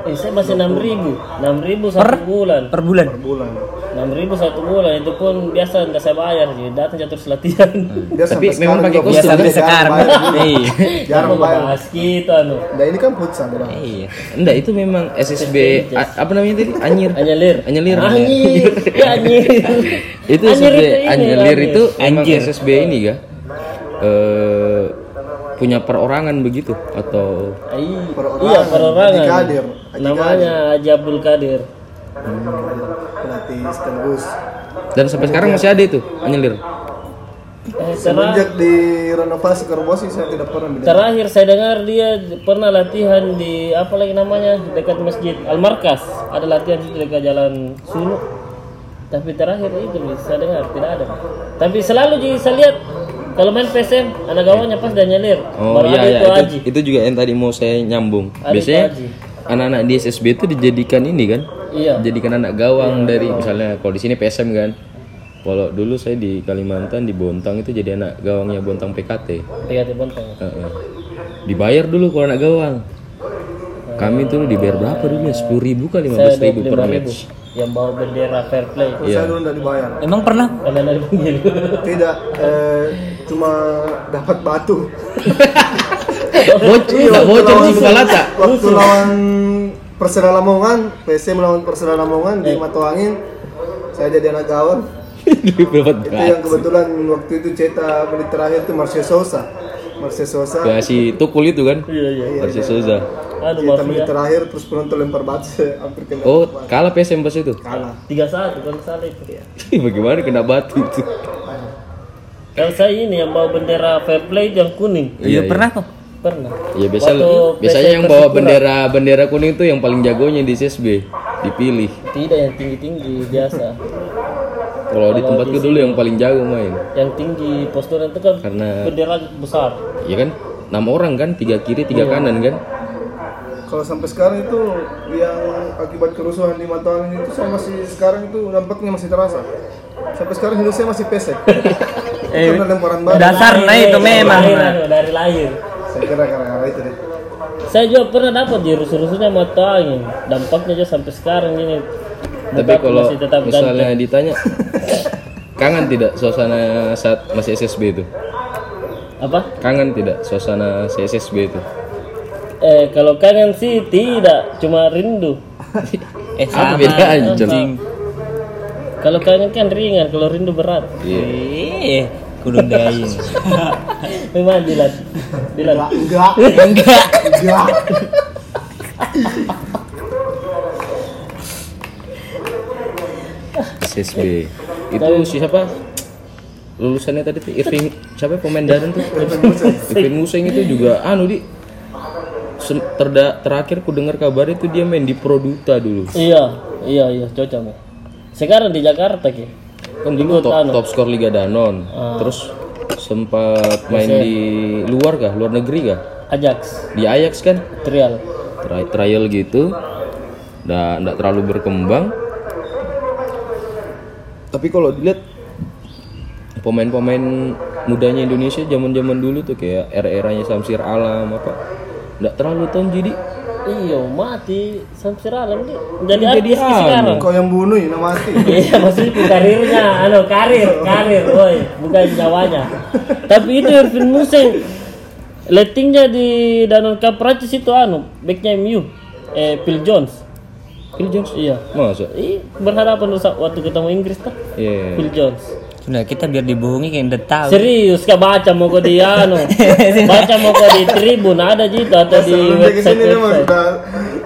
eh, saya masih 6000 6000 satu bulan Per bulan. per bulan. 6000 satu bulan itu pun biasa nggak saya bayar jadi datang jatuh latihan Dia Tapi sampai memang pakai kostum, Ya sampai jarang sekarang. bayar. Iya. Jarang Mau bayar. bahas gitu anu Nah ini kan futsal bang. Iya. Enggak, itu memang SSB a- apa namanya tadi? Anyir. Anyelir. Anyelir. Anjir. Ya anjir. itu Anjir SSB ini, Anyelir anjir. itu emang Anjir. SSB ini ga? Eh punya perorangan begitu atau Iya, Perorangan. Iya, perorangan. Haji Kadir. Haji Namanya Haji Abdul Kadir. Pelatih sekaligus. dan sampai sekarang masih ada itu Anyelir. Eh, Semenjak di renovasi Karbosi saya tidak pernah terakhir saya dengar dia pernah latihan di apa lagi namanya dekat masjid Al Markas. Ada latihan di dekat jalan Sulu. Tapi terakhir itu bisa dengar tidak ada. Tapi selalu jadi saya lihat kalau main PSM anak gawangnya pas dan nyelir. Oh Baru iya iya itu itu, Aji. itu juga yang tadi mau saya nyambung. Ada Biasanya anak-anak di SSB itu dijadikan ini kan? Iya. Dijadikan anak gawang dari misalnya kalau di sini PSM kan. Kalau dulu saya di Kalimantan di Bontang itu jadi anak gawangnya Bontang PKT. PKT Bontang. Heeh. Dibayar dulu kalau anak gawang. Kami tuh dibayar berapa dulu ya? Sepuluh ribu kali lima Saya ribu per 25.000 match. yang bawa bendera fair play. Kalau saya dulu nggak dibayar. Emang pernah? Tidak, eh, cuma dapat batu. Bocor, nggak bocor sih kepala tak? Waktu lawan Persela Lamongan, PC melawan Persela Lamongan di Matoangin, saya jadi anak gawang. Dapat Itu yang kebetulan waktu itu cetak menit terakhir itu Marcel Sosa. Marcel Sosa Ke si Tukul itu kan? Iya iya. Versi Souza. Aduh cetak menit mafia. terakhir terus penonton lempar batu hampir kena Oh, kalah PSM pas itu. kalah. Tiga satu kalau salah itu. Bagaimana kena batu itu? Kalau saya ini yang bawa bendera fair play yang kuning. Iya, pernah kok. Pernah. Ya biasa Waktu biasanya yang bawa bendera bendera kuning itu yang paling jagonya di CSB dipilih. Tidak yang tinggi-tinggi biasa. Kalau di tempatku dulu yang paling jago main. Yang tinggi postur itu kan Karena- bendera besar. Ya kan enam orang kan, tiga kiri, tiga kanan kan. Kalau sampai sekarang itu yang akibat kerusuhan di Matoangin itu saya masih sekarang itu nampaknya masih terasa. Sampai sekarang hidup saya masih pesek. Eh, lemparan batu. dasar nah itu Dari memang. lahir, Nah. dari lahir. Saya kira karena itu deh. Saya juga pernah dapat di rusuh-rusuhnya mata angin. Dampaknya juga sampai sekarang ini. Tapi Muka kalau masih tetap misalnya ganteng. ditanya kangen tidak suasana saat masih SSB itu? apa? Kangen tidak suasana CSSB itu? Eh kalau kangen sih tidak, cuma rindu. Eh, Apa sama. bedanya, Cel? anjing. Kalau kangen kan ringan, kalau rindu berat. Iya. Eh, kudu dain. Memang Dilan. Dilan. Enggak, Enggak. enggak. SSB. Itu siapa? Lulusannya tadi tuh Irving siapa pemain Darren tuh? Irving Museng itu juga anu di terda, terakhir ku dengar kabar itu dia main di Produta dulu. Iya, iya, iya, cocok. Mi. Sekarang di Jakarta ki. Kan dulu top, top skor Liga Danon. Terus sempat main di luar kah? Luar negeri kah? Ajax, Di Ajax kan? Trial. Tri- trial gitu. Nggak, nggak terlalu berkembang. Tapi kalau dilihat pemain-pemain mudanya Indonesia zaman-zaman dulu tuh kayak era-eranya Samsir Alam apa nggak terlalu tahun jadi Iya, mati Samsir Alam dia. Jadi Jadi sekarang. Kau yang bunuh ya mati. Iya, maksudnya karirnya, anu karir, karir, woi, bukan nyawanya. Tapi itu Irvin Museng, lettingnya di Danone Cup Prancis itu anu, backnya MU, eh Phil Jones. Phil Jones Iya. masa Ih, berhadapan rusak waktu ketemu Inggris tuh. Iya. Phil Jones. Sudah kita biar dibohongi kayak udah tahu. Serius kah baca mau kau di anu, baca mau kau di Tribun ada gitu atau di dia dia website. sudah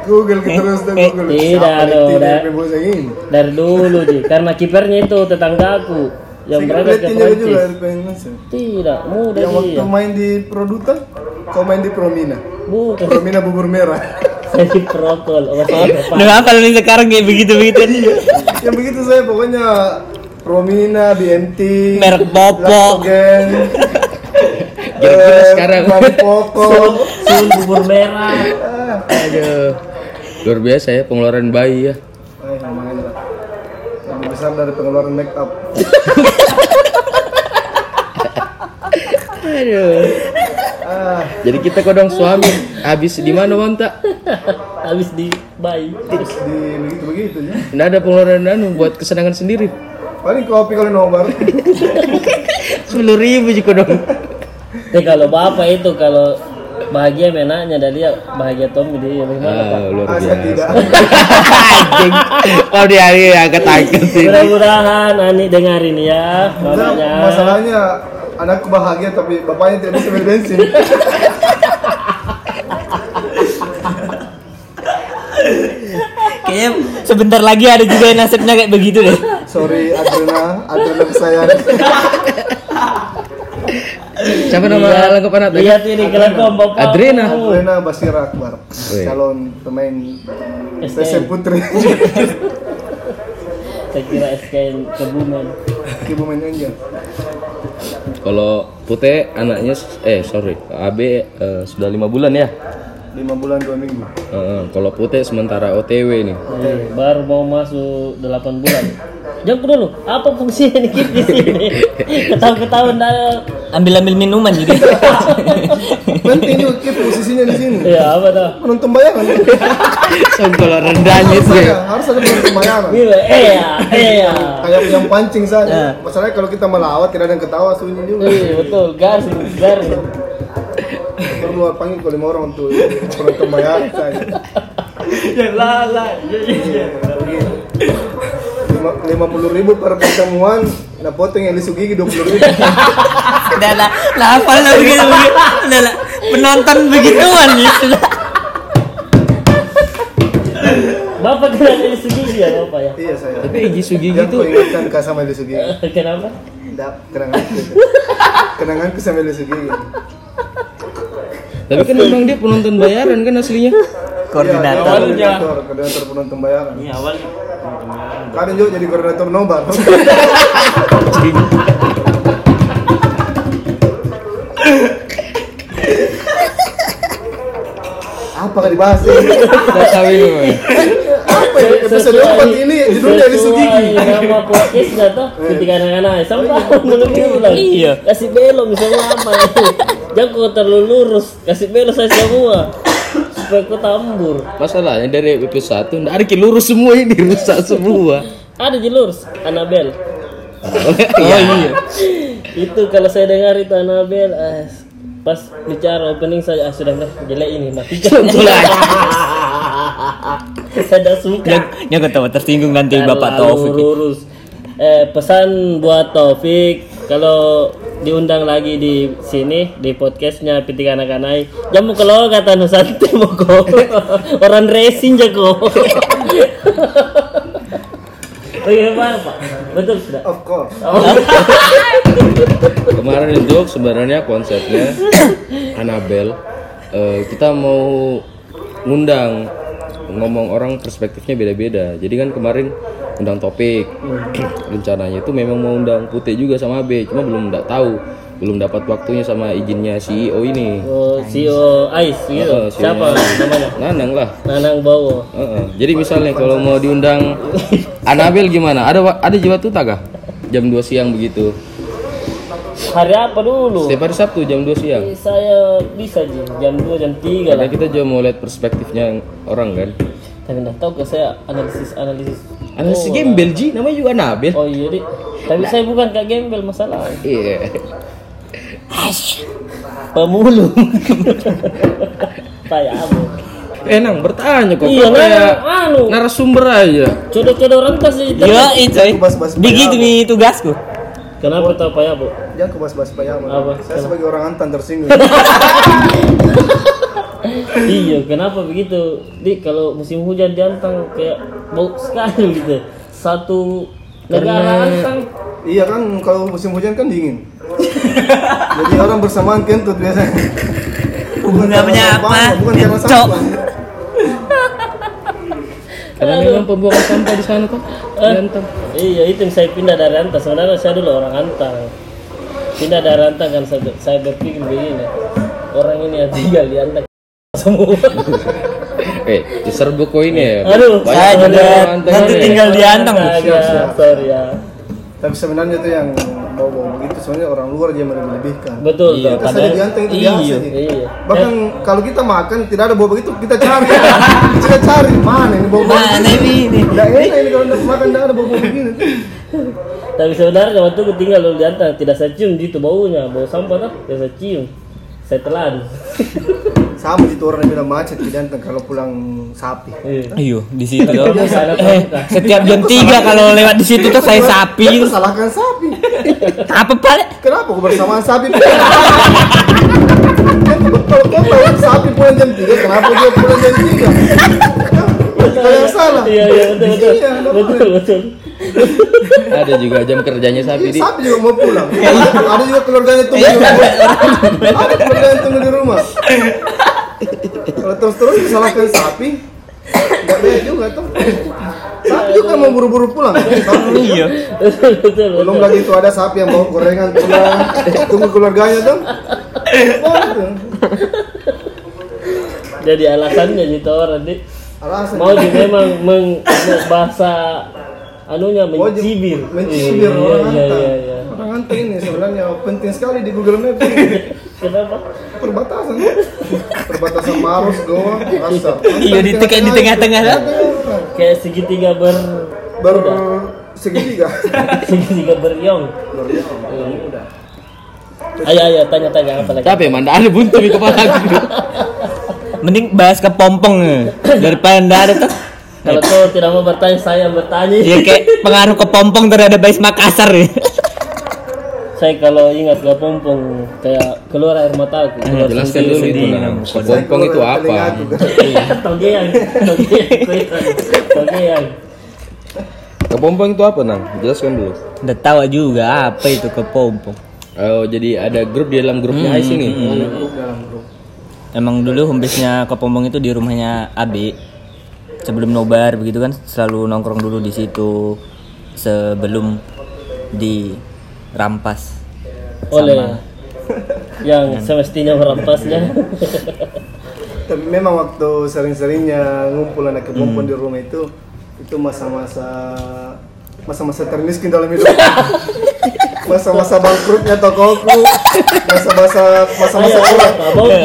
Google kita terus dah Google. tidak dong, dari? Dari dulu ji, karena kipernya itu tetanggaku yang ke letihnya juga Prancis. Tidak, mudah Yang waktu dia. main di Produta, kau main di Promina. Bukan. Promina bubur merah. Saya di protokol. Oh, saya apa? Sekarang kayak begitu-begitu? yang begitu saya pokoknya Promina, BNT, Merek Bopo. Lactogen, Kira-kira eh, sekarang. Mami Poko. Sul bubur merah. aduh luar biasa ya pengeluaran bayi ya. Lebih besar dari pengeluaran make up. aduh Ah, jadi kita kodong suami habis di mana Wanta Habis di bayi. terus di begitu begitu ya. nggak ada pengeluaran anu buat kesenangan sendiri Paling kopi kalau nobar. sepuluh ribu sih kodong Eh kalau bapak itu kalau bahagia menanya dari dia bahagia Tommy dia bagaimana Pak? ah, luar saya tidak. biasa anjing kalau dia ini agak takut sih Mudah-mudahan Ani dengar ini ya. Masalahnya anakku bahagia tapi bapaknya tidak bisa beli bensin. Kayaknya sebentar lagi ada juga yang nasibnya kayak begitu deh. Sorry Adrena, Adrena kesayang. siapa nama lengkap anak tadi Lihat ini kelengkong bapak. Adrena Adrena Basira Akbar, calon pemain. PSM Putri. saya kira SKN Kebumen. Kebumen aja. Kalau Putih anaknya eh sorry AB eh, sudah lima bulan ya. Lima bulan dua minggu. Heeh, kalau Putih sementara OTW nih. Eh, baru mau masuk 8 bulan. Jangan dulu, apa fungsinya nih Kip di sini? Ketawa-ketawa ndak Ambil-ambil minuman jadi. Penting juga Kip posisinya di sini. Ya apa tuh? Penonton bayangan. Kalau rendahnya itu ya. Saya harus ada penonton bayangan. Iya, eh ya, eh ya. Kayak yang pancing saja. Masalahnya kalau kita melawat tidak ada yang ketawa sunyi juga. Iya betul, garis, garis. Perlu panggil kalau lima orang untuk penonton bayangan saya. Ya lah lah. Ya, ya, ya. Lima, puluh ribu per pertemuan, nah potong yang lisuk gigi dua puluh ribu. Udah lah, lah hafal lah begitu begitu. Udah lah, penonton begituan gitu. Bapak kena dari segi ya Bapak ya. iya saya. Tapi Igi Sugigi Jangan itu ingatkan kak sama lisuk gigi. Kenapa? Tidak, kenanganku. Kenanganku sama lisuk gigi. Tapi kan memang dia penonton bayaran kan aslinya. Koordinator. Iya, koordinator, koordinator penonton bayaran. Ini awal Kadang juga jadi koordinator nobar. Apa dibahas ini? Nggak tahu ini. Apa ya? Episode 4 ini judulnya lisuk gigi. Nama podcastnya tuh ketika anak-anak sampai belum bilang Iya. kasih belok misalnya apa jangan kau terlalu lurus. Kasih belok saya semua. Supaya kau tambur. Masalahnya dari episode 1 nggak ada lurus semua ini. Rusak semua. ada di lurus? Anabel Oh iya. itu kalau saya dengar itu Anabel eh, pas bicara opening saya ah, sudah dah jelek ini matikan saya dah suka Yang yang ketawa tersinggung nanti Bapak Terlalu Taufik. lurus. Eh, pesan buat Taufik kalau diundang lagi di sini di podcastnya Pitik Anak Anai jamu kalau kata Nusanti mau kok orang racing jago Bagaimana Pak? Betul sudah. Of course. Kemarin itu sebenarnya konsepnya Anabel eh, kita mau ngundang ngomong orang perspektifnya beda-beda. Jadi kan kemarin undang topik rencananya itu memang mau undang Putih juga sama B, cuma belum nggak tahu, belum dapat waktunya sama izinnya CEO ini. Oh, CEO Ais gitu. Eh, CEO Siapa nya. namanya? Nanang lah. Nanang Bowo. Heeh. Jadi misalnya kalau mau diundang Anabel gimana? Ada ada jiwa tuta kah? Jam 2 siang begitu. Hari apa dulu? Setiap hari Sabtu jam 2 siang. Eh, Saya bisa jam 2 jam 3 Karena lah. kita juga mau lihat perspektifnya orang kan. Tapi enggak tahu ke saya analisis analisis. Analisis gembel Ji, namanya juga Anabel. Oh iya, Dik. Tapi saya bukan Kak Gembel masalah. Iya. Pemulung. Kayak apa? Enang bertanya kok Iya, kayak nah, anu. narasumber aja. Codo-codo rentas sih. Ya itu. eh. Bas-bas Begitu nih tugasku. Kenapa tahu apa ya, Bu? Jangan ke bahas-bahas payama. Apa? Saya sebagai orang antan tersinggung. iya, kenapa begitu? Dik, kalau musim hujan di Antang kayak bau sekali gitu. Satu negara Antang iya kan kalau musim hujan kan dingin. Jadi orang bersamaan kentut biasanya. Bukan karena apa? Bukan karena Cok. sampah. Karena memang pembuangan sampah di sana tuh. Di Antang. Iya itu yang saya pindah dari Antang. Sebenarnya saya dulu orang Antang. Pindah dari Antang kan saya, saya berpikir begini. Orang ini yang tinggal di Antang semua. Eh, di Serbuk kok ini ya. Aduh, Banyak saya juga nanti tinggal di Antang. Sorry ya. Tapi sebenarnya itu yang bawa-bawa begitu sebenarnya orang luar dia melebih-lebihkan. Betul, Iya. Kita saja di Anteng itu Iya. biasa. Iya. Bahkan kalau kita makan tidak ada bau begitu kita cari. kita cari mana ini bau bau. Mana ini? Tidak enak ini kalau makan tidak ada bau bau begini. Tapi sebenarnya waktu tinggal dulu di Antang tidak saya cium gitu baunya, bau sampah tuh tidak saya cium. Saya telan. Sama orang yang bilang macet di Anteng kalau pulang sapi. Iya. Ayo di situ loh. Salah Eh, setiap jam 3 kalau lewat di situ tuh saya sapi. Itu salahkan sapi. Apa balik? Kenapa kau bersamaan sapi? Kalau kau tahu sapi pulang jam 3, kenapa dia pulang jam 3? Kalau yang salah. Iya iya betul betul. Iya, betul betul. Ada juga jam kerjanya sapi di. Sapi juga mau pulang. Ada juga keluarganya tunggu di rumah. Ada keluarganya tunggu di rumah. Kalau terus-terus disalahkan sapi, nggak beda juga tuh. Sapi juga mau buru-buru pulang. Iya. Belum lagi itu ada sapi yang bawa gorengan pulang, tunggu keluarganya tuh. Jadi alasannya gitu orang di Alasan. mau di memang meng, meng- bahasa anunya Oh, di- mencibir Mencibir iya orang iya Antam. iya iya Orang Antam ini sebenarnya penting sekali di Google Maps. kenapa Perbatasan. Perbatasan Maros, Goa, Asap. Iya, di tengah- di tengah-tengah, kan? kayak segitiga ber Ber segitiga. segitiga beriong ayo ayo tanya tanya apa lagi Tapi emang ada buntu di kepala aku. Mending bahas ke pompong eh. daripada ada tuh. Kalau kau tidak mau bertanya saya bertanya Ya kayak pengaruh ke pompong terhadap Bais Makassar ya. saya kalau ingat gak pompong kayak keluar air mata aku Jelaskan sendiri. dulu itu nah. Sepompong itu apa? togeang togeang togeang Kepompong itu apa nang? Jelaskan dulu. Udah tahu juga apa itu ke pompong. Oh jadi ada grup di dalam grupnya Ais ini. Emang dulu homebase-nya ke pompong itu di rumahnya Abi. Sebelum nobar begitu kan selalu nongkrong dulu di situ sebelum dirampas oleh. yang semestinya merampasnya. Tapi memang waktu sering-seringnya ngumpul anak kepompong di rumah itu itu masa-masa masa-masa termiskin dalam hidup. masa-masa bangkrutnya tokoku, masa-masa masa-masa kurang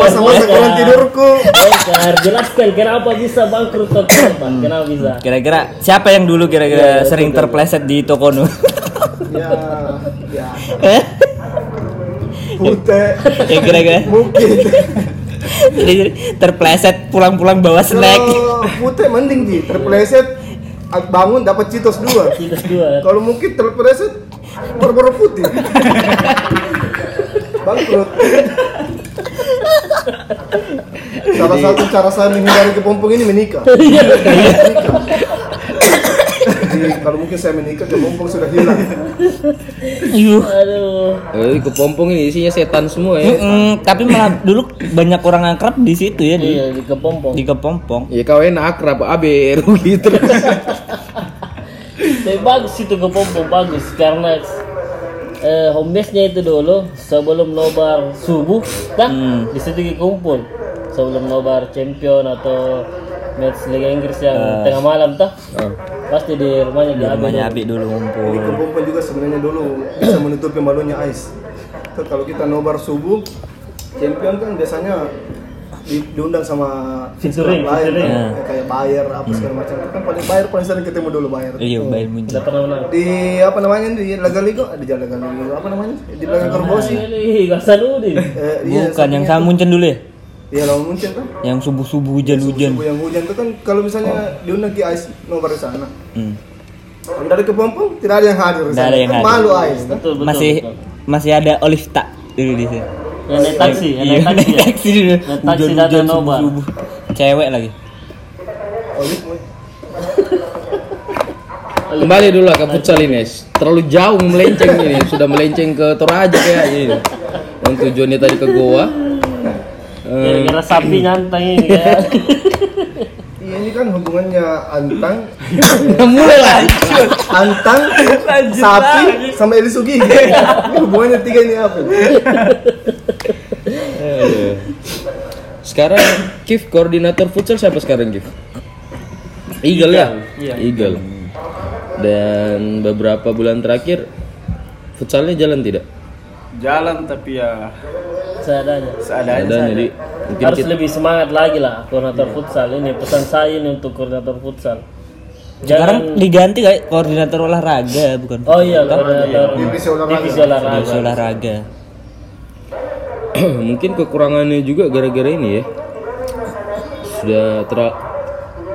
masa-masa kurang tidurku. Bongkar, jelaskan kenapa bisa bangkrut toko? Kenapa bisa? Kira-kira siapa yang dulu kira-kira sering terpleset di Tokono? Ya, ya. Pute, ya kira-kira mungkin. Jadi terpleset pulang-pulang bawa snack. Kalau pute mending di terpleset bangun dapat citos dua. Kita dua. Kalau mungkin terpleset baru putih. Bangkrut. Salah satu cara saya menghindari kepompong ini menikah. Menikah. Kalau mungkin saya menikah kepompong sudah hilang. Yuh. Aduh. Eh, kepompong ini isinya setan semua ya. Mm-mm, tapi malah dulu banyak orang akrab di situ ya di Iya, di kepompong. di kepompong. Ya kau enak akrab abe gitu. Tapi bagus itu kepompong bagus karena eh, home base-nya itu dulu sebelum nobar subuh kan Hmm. di situ kumpul sebelum nobar champion atau match Liga Inggris yang Ah. tengah malam tah pasti di rumahnya di Di Abi rumahnya dulu. Abi dulu Di ngumpul. kepompong juga sebenarnya dulu bisa menutupi malunya Ais. Kalau kita nobar subuh, champion kan biasanya di- diundang sama Featuring, klub lain featuring. kan, kayak Bayer apa segala macam. Kan paling Bayer paling sering ketemu dulu Bayer. Iya, bayar muncul. Pernah menang. di apa namanya di Laga Ligo di Jalan Laga Ligo apa namanya di belakang Korbosi Ini Gasanudin. eh, iya, Bukan yang sama muncul dulu ya? Iya lawan Munchen kan Yang subuh-subuh hujan-hujan. subuh yang hujan itu kan kalau misalnya diundang ke Ais nomor sana Hmm. dari kepompong tidak ada yang hadir di Tidak ada yang Kan hadir. malu Ais kan? Betul betul. Masih betul. masih ada Olivta dulu di sini. Yang naik taksi, yang Iya, naik taksi. naik ya? taksi dulu. Naik taksi nobar. subuh-subuh. Cewek lagi. Kembali dulu lah ke futsal ini. Terlalu jauh melenceng ini. Sudah melenceng ke Toraja kayak ini. Yang tujuannya tadi ke Goa. Eh, Kira-kira sapi nyantang ini kayak. iya ini kan hubungannya antang mulai lah. antang sapi sama Eli Sugi ini hubungannya tiga ini apa Aduh. Sekarang Kif koordinator futsal siapa sekarang Kif? Eagle ya? Iya. Eagle. Dan beberapa bulan terakhir futsalnya jalan tidak? Jalan tapi ya Seadanya. seadanya. Ada jadi mungkin Harus kita, lebih semangat lagi lah koordinator futsal ini pesan saya ini untuk koordinator futsal. Sekarang diganti kayak koordinator olahraga bukan? Oh iya koordinator Divisi olahraga. divisi olahraga. Divisi olahraga. mungkin kekurangannya juga gara-gara ini ya. Sudah ter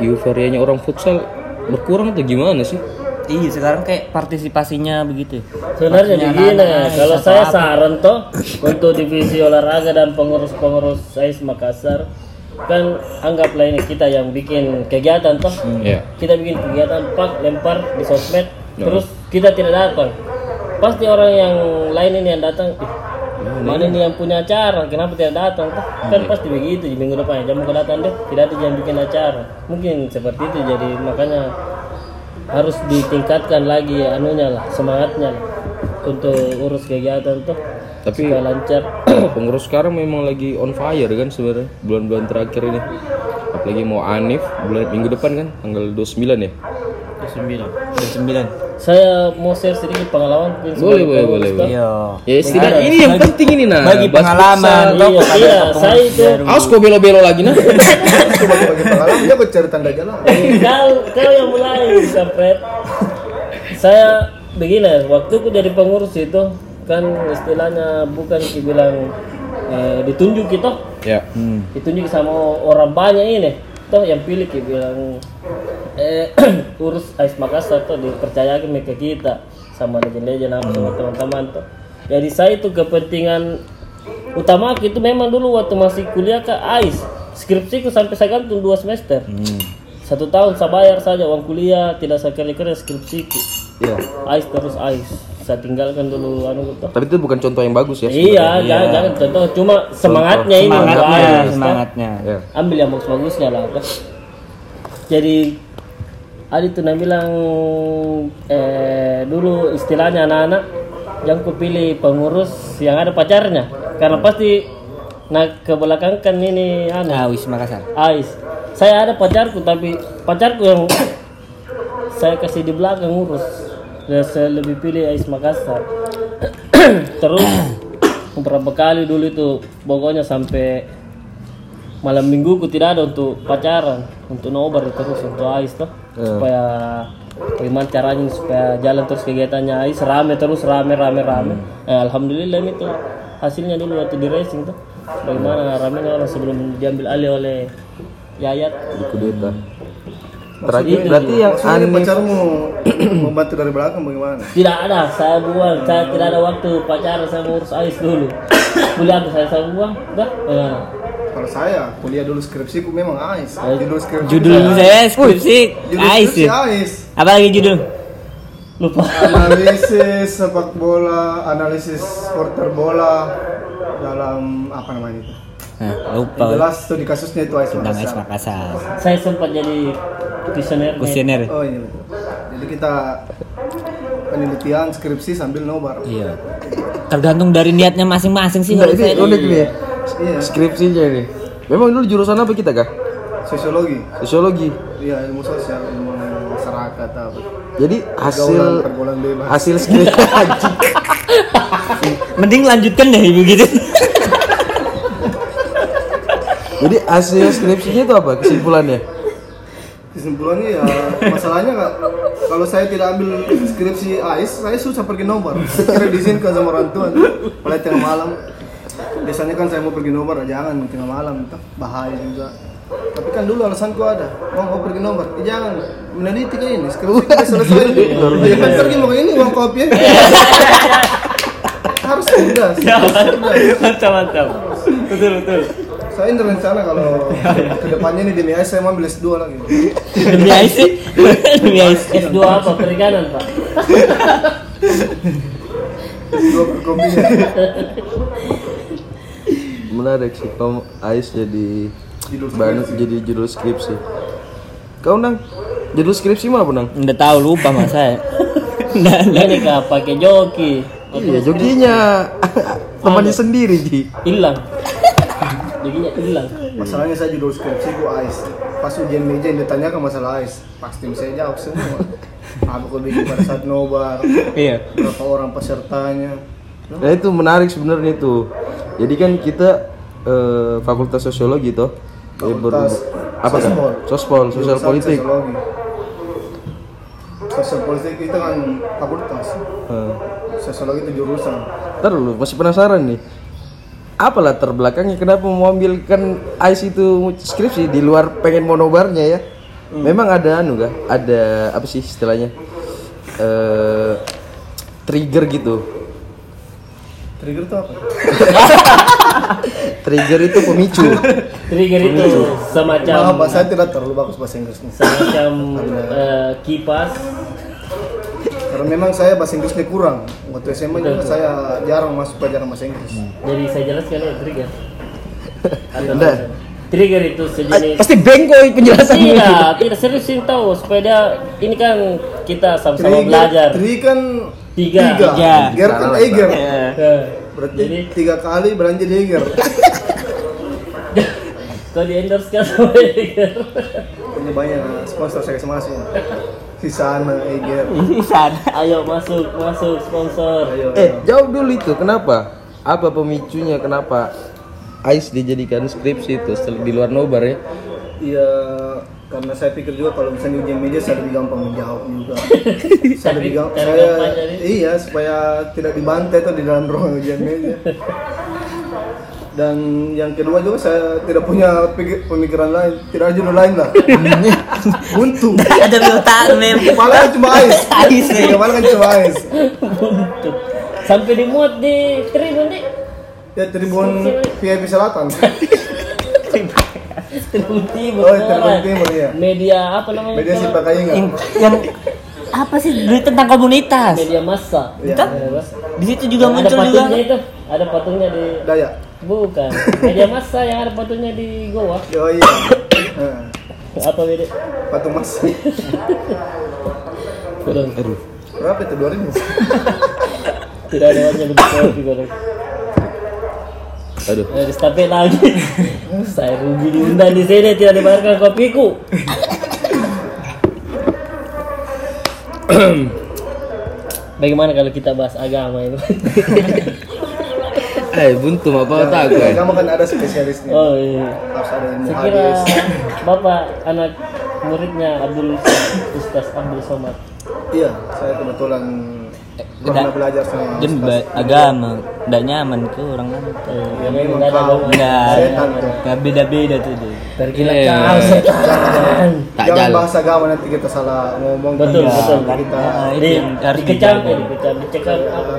euforianya orang futsal berkurang atau gimana sih? Iya, sekarang kayak partisipasinya begitu. Sebenarnya begini, kalau saya apa? saran toh untuk divisi olahraga dan pengurus-pengurus SAIS Makassar kan anggaplah ini kita yang bikin kegiatan toh. Iya. kita bikin kegiatan pak lempar di sosmed Ya. terus kita tidak datang. Pasti orang yang lain ini yang datang "Ih, mana ini yang punya acara? Kenapa tidak datang toh? Kan pasti begitu di minggu depan jam mau datang deh tidak ada yang bikin acara. Mungkin seperti itu jadi makanya harus ditingkatkan lagi anunya lah semangatnya lah untuk urus kegiatan tuh Tapi- supaya lancar. pengurus sekarang memang lagi on fire kan sebenarnya bulan-bulan terakhir ini. Apalagi mau Anif bulan minggu depan kan tanggal 29 ya Jam sembilan. saya mau share sedikit pengalaman boleh boleh boleh, boleh. Iya. ya setidaknya ini yang penting ini nah Bagi pengalaman. iya, iya saya itu baru. Awas kok belo-belo lagi nah Itu bagi-bagi pengalaman, dia cari tanda jalan. kau kau yang mulai kampret saya begini waktu aku jadi pengurus itu kan istilahnya bukan dibilang eh, ditunjuk gitu ya ditunjuk sama orang banyak ini toh yang pilih ki bilang eh urus Ais Makassar tuh dipercayakan ke kita. Sama legend-legend apa sama teman-teman tuh jadi saya itu kepentingan utama itu memang dulu waktu masih kuliah ke Ais. Skripsiku sampai saya gantung dua semester. Satu tahun saya bayar saja uang kuliah tidak saya kerja skripsiku Iya. Ais terus Ais saya tinggalkan dulu anu tuh tapi itu bukan contoh yang bagus ya Iya, jangan, jangan contoh. Cuma semangatnya ini untuk Semangatnya, toh semangatnya. ya ambil yang bagus-bagusnya lah jadi Adi tuh bilang eh, dulu istilahnya anak-anak yang kupilih pengurus yang ada pacarnya. Karena pasti nah ke belakang kan ini anu. Nah, Wis Makassar. Ais saya ada pacarku tapi pacarku yang saya kasih di belakang ngurus saya lebih pilih Ais Makassar. Terus beberapa kali dulu itu pokoknya sampai malam mingguku tidak ada untuk pacaran untuk nobar terus untuk Ais tuh supaya bagaimana caranya supaya jalan terus kegiatannya Ais rame terus rame rame rame. Eh, alhamdulillah itu hasilnya dulu waktu di racing tuh. Bagaimana ramenya orang sebelum diambil alih oleh Yayat. Di kudeta terakhir berarti yang Maksudnya Anif pacarmu membantu dari belakang bagaimana? tidak ada saya buang saya tidak ada waktu pacaran saya mau urus Ais dulu kuliah tuh saya saya buang udah bagaimana Kalau saya kuliah dulu skripsiku memang AIS. Judul skripsi Judul saya skripsi Judul Ais skripsi ya. AIS. Apa lagi judul? lupa Analisis sepak bola, analisis supporter bola dalam apa namanya itu? Nah, Yang lupa. jelas itu di kasusnya itu AIS Tentang Ais Makassar. Makassar. saya sempat jadi kuesioner Kuesioner. Oh iya betul. Jadi kita penelitian skripsi sambil nobar. Iya. Tergantung dari niatnya masing-masing sih kalau ini saya. unik nih ya. Iya, skripsinya nih memang dulu jurusan apa kita kah sosiologi. sosiologi Iya, ilmu sosial, ilmu masyarakat apa. jadi hasil Pergaulan, pergaulan bebas. hasil skripsi Mending lanjutkan deh begitu. jadi hasil skripsinya itu apa kesimpulannya Kesimpulannya ya masalahnya nggak kalau saya tidak ambil skripsi AIS, saya susah pergi nobar. Kira diizinkan sama orang tua, mulai tengah malam. Biasanya kan saya mau pergi "Ah, jangan tengah malam, itu bahaya juga. Tapi kan dulu alasanku ada, mau mau pergi nobar, eh, jangan meneliti kayak ini, skripsi kita selesai. Ya kan pergi mau ini uang kopi ya. Harus cerdas. mantap mantap betul betul Saya ini rencana kalau ke depannya ini demi AIS saya mau ambil S2 lagi. Demi Ais sih. Demi Ais. S2 apa perikanan pak S2 perkopian. menarik sih kamu Ais jadi Judul bahan jadi judul skripsi kau nang judul skripsi mah apa nang Udah tahu lupa mas saya. Nggak, nggak. ini kah pakai joki iya joginya temannya sendiri ji hilang jokinya hilang Masalahnya saya judul skripsi ku AIS. Pas ujian meja yang ditanyakan masalah AIS, pasti saya jawab semua. Apa kau bikin pada saat nobar? Iya. Berapa orang pesertanya? nah itu menarik sebenarnya itu jadi kan kita eh, fakultas sosiologi toh Eh, Fakultas apa kan Sospol. sosial politik Sosiologi. Sosial politik itu kan fakultas. Eh, Sosiologi itu jurusan. ntar dulu masih penasaran nih apa latar belakangnya? Kenapa mau ambilkan AIS itu skripsi di luar pengen monobarnya ya? Memang ada anu kah ada apa sih istilahnya? Eh trigger gitu. Trigger itu apa? trigger itu pemicu. Trigger itu semacam Maaf, saya tidak terlalu bagus bahasa Inggrisnya. semacam eh, kipas Karena memang saya bahasa Inggrisnya kurang. Waktu SMA juga saya jarang masuk pelajaran bahasa Inggris. jadi saya jelaskan ya trigger Atau Nah, trigger itu sejenis Pasti bengkok penjelasan Tidak, tidak serius ini tahu supaya dia ini kan kita sama-sama belajar. Tri kan Tiga. Tiga. Ger kan Eger. Eh, Berarti Jadi tiga kali belanja di Eger. kau di endorse kan sama Eger. Punya banyak sponsor saya masing Si Sana, Eger. Sana. Ayo masuk, masuk sponsor. Ayo. Eh, jawab dulu itu. Kenapa? Apa pemicunya? Kenapa Ais dijadikan skripsi itu di luar nobar ya? Iya, karena saya pikir juga kalau misalnya ujian media saya lebih gampang menjawab juga. saya lebih gampang. Saya, iya, supaya tidak dibantai tuh di dalam ruang ujian media. Dan yang kedua juga saya tidak punya pikir, pemikiran lain, tidak ada judul lain lah. Buntu. Ada di otak mem. Kepala kan cuma ais. Ais, ya. Kepala kan cuma ais. Buntu. Sampai dimuat di Tribun nih. Ya Tribun VIP Selatan. Tribun Timur. Oh, Tribun. Timur, iya. Media apa namanya? Media si pakai Yang, apa sih berita tentang komunitas? Media massa. Iya. Media massa. Di situ juga Yang muncul ada juga. patungnya itu. Ada patungnya di Daya. Bukan. Media massa yang ada patungnya di Goa. Oh iya. Apa beda? patung mas. Kurang. Aduh. Berapa itu? 2000? Tidak ada wajah begitu juga. Aduh. Eh, stafet lagi. Saya rugi diundang di sini tidak dibayarkan kopiku. Bagaimana kalau kita bahas agama itu? Eh, buntu apa tak aku ya? Kamu kan ada spesialisnya. oh iya. Harus ada ilmu Saya kira hadis. Bapak anak muridnya Abdul Ustaz Abdul Somad. Iya, saya kebetulan pernah belajar sama agama, tidak nyaman tuh orang kan. Eh, yang memang nggak ada agama. Enggak, Setan tuh. tuh. Tergila Eh. kau setan. Tak Jangan jalan. bahas agama nanti kita salah ngomong. Betul, Iya, betul. Kita Ah, itu Di, yang harus dikecam, eh, dikecam, dicekam apa?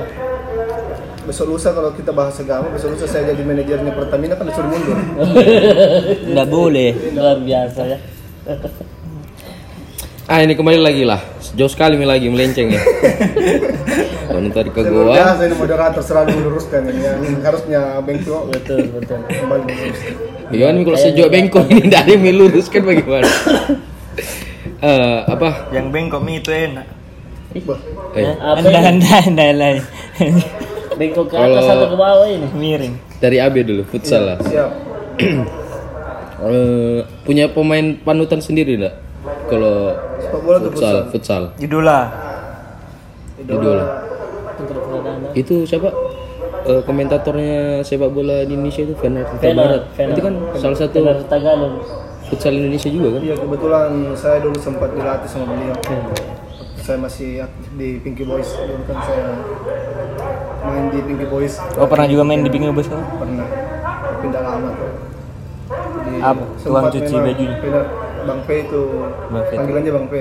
Besok lusa kalau kita bahas agama, besok lusa saya jadi manajernya Pertamina kan disuruh mundur. Enggak boleh. Luar biasa ya. Ah, ini kembali lagi lah. Jauh sekali lagi melenceng ya. Kalau tadi ke Luar gua. biasa ini moderator selalu meluruskan ini yang harusnya bengkok Betul, betul. kembali meluruskan. Bagaimana kalau saya jual bengkok ini tidak ada yang melurus kan bagaimana? Eh, apa? Yang bengkok mie itu enak. Bah, Eh, Apa Anda, anda, anda lain. Bengkok ke atas atau ke bawah ini? Miring. dari AB dulu, futsal lah. siap. Eh, punya pemain panutan sendiri enggak? Kalau Sepak bola tuh futsal, futsal. Idola. Idola. Itu siapa? Eh, komentatornya sepak bola di Indonesia itu Fener Fener, Barat. Fener. Itu kan salah satu Fener Tagalog. futsal Indonesia juga kan? Iya kebetulan saya dulu sempat dilatih sama beliau. Saya masih aktif di Pinky Boys. Dulu kan saya main di Pinky Boys. Oh pernah juga main di pinggir bus kan? Pernah. Pindah lama tuh. Apa? Tukang sempat cuci pindah- Bang P itu Bang P. panggilannya Bang P.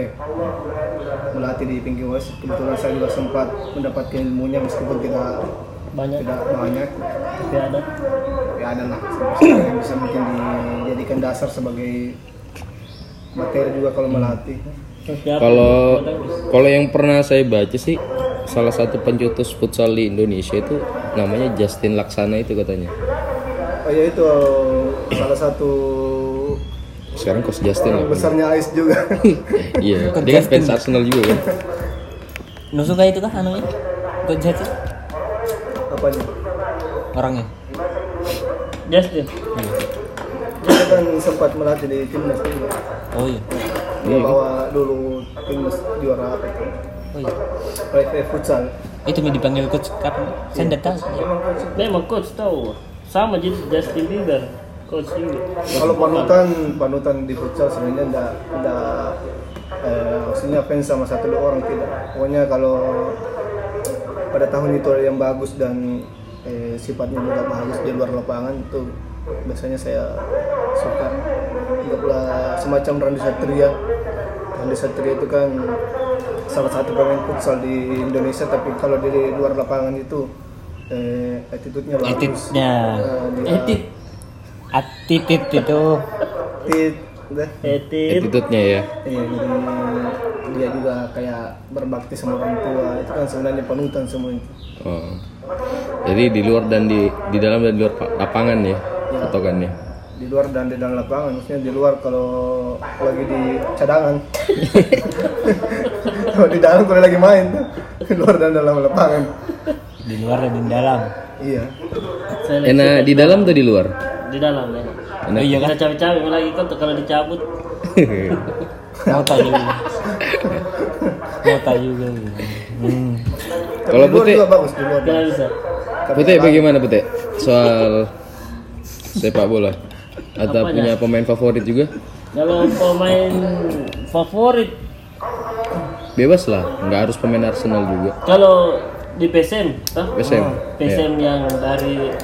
Melatih di Pinky Boys. Kebetulan saya juga sempat mendapatkan ilmunya meskipun tidak Banyak, tidak banyak. tapi ada. Tapi ada lah yang bisa mungkin dijadikan dasar sebagai materi juga kalau melatih. Kalau kalau yang pernah saya baca sih salah satu pencetus futsal di Indonesia itu namanya Justin Laksana itu katanya. Oh ya itu salah satu Sekarang kos Justin lah. besarnya Ais juga. Iya, dia kan fans Arsenal juga kan. Nusuk kayak itu kah anunya? Kok jahat sih? Apanya? Orangnya. Justin. Dia kan sempat melatih di timnas juga. Oh iya. Dia bawa dulu timnas juara apa itu? Oh iya. Futsal. Itu mi dipanggil coach kapan? Saya tidak tahu. Memang coach tahu. Sama jadi Justin Bieber. Coach juga. Kalau panutan panutan di futsal sebenarnya enggak enggak eh, maksudnya fans sama satu dua orang tidak. Pokoknya kalau pada tahun itu ada yang bagus dan eh, sifatnya juga bagus di luar lapangan itu biasanya saya suka anggaplah semacam Randy Satria Randy Satria itu kan salah satu pemain futsal di Indonesia tapi kalau di luar lapangan itu eh, attitude-nya bagus Attitude-nya. Etit. Attitude itu. Tit, udah. Etit. Attitude-nya ya. Iya, jadi dia juga kayak berbakti sama orang tua. Itu kan sebenarnya panutan semua itu. Oh. Jadi di luar dan di di dalam dan di luar pa- lapangan ya patokannya. di luar dan di dalam lapangan maksudnya di luar kalau lagi di cadangan kalau di dalam kalau lagi main tuh di luar dan dalam lapangan Di luar dan di dalam. iya Enak di dalam atau di luar? di dalam ya. Enak. iya kan? Kita cabai-cabai lagi kan tuh kalau dicabut. Mau tahu juga. Mau tahu juga. Hmm. Kalau putih- juga bagus di luar bisa. Putih bagaimana Putih? Soal sepak bola atau Apanya? punya pemain favorit juga? Kalau pemain favorit Bebas lah, nggak harus pemain Arsenal juga. kalau di PSM, toh? PSM. PSM yang dari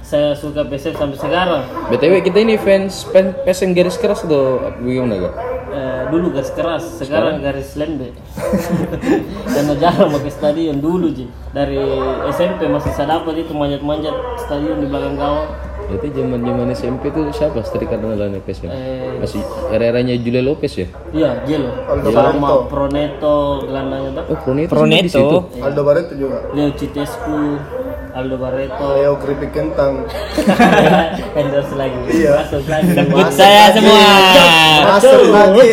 saya suka PSM sampai sekarang. BTW kita ini fans PSM garis keras atau bagaimana gak? Eh, dulu garis keras, sekarang garis lembe. Karena jarang pakai stadion dulu ji. Dari SMP masih saya dapat itu manjat-manjat stadion di belakang gawang. Itu zaman zaman SMP tuh siapa striker andalannya PSM? Eh, Masih era-eranya Julia Lopez ya? iya, Jelo. Aldo Sama Barreto. Proneto gelandangnya tuh. Oh, Proneto, Proneto. di situ. Aldo Barreto juga Leo Citescu, Aldo Barreto, Leo keripik kentang endorse lagi. Iya. Masuk lagi. Sebut saya semua. masuk lagi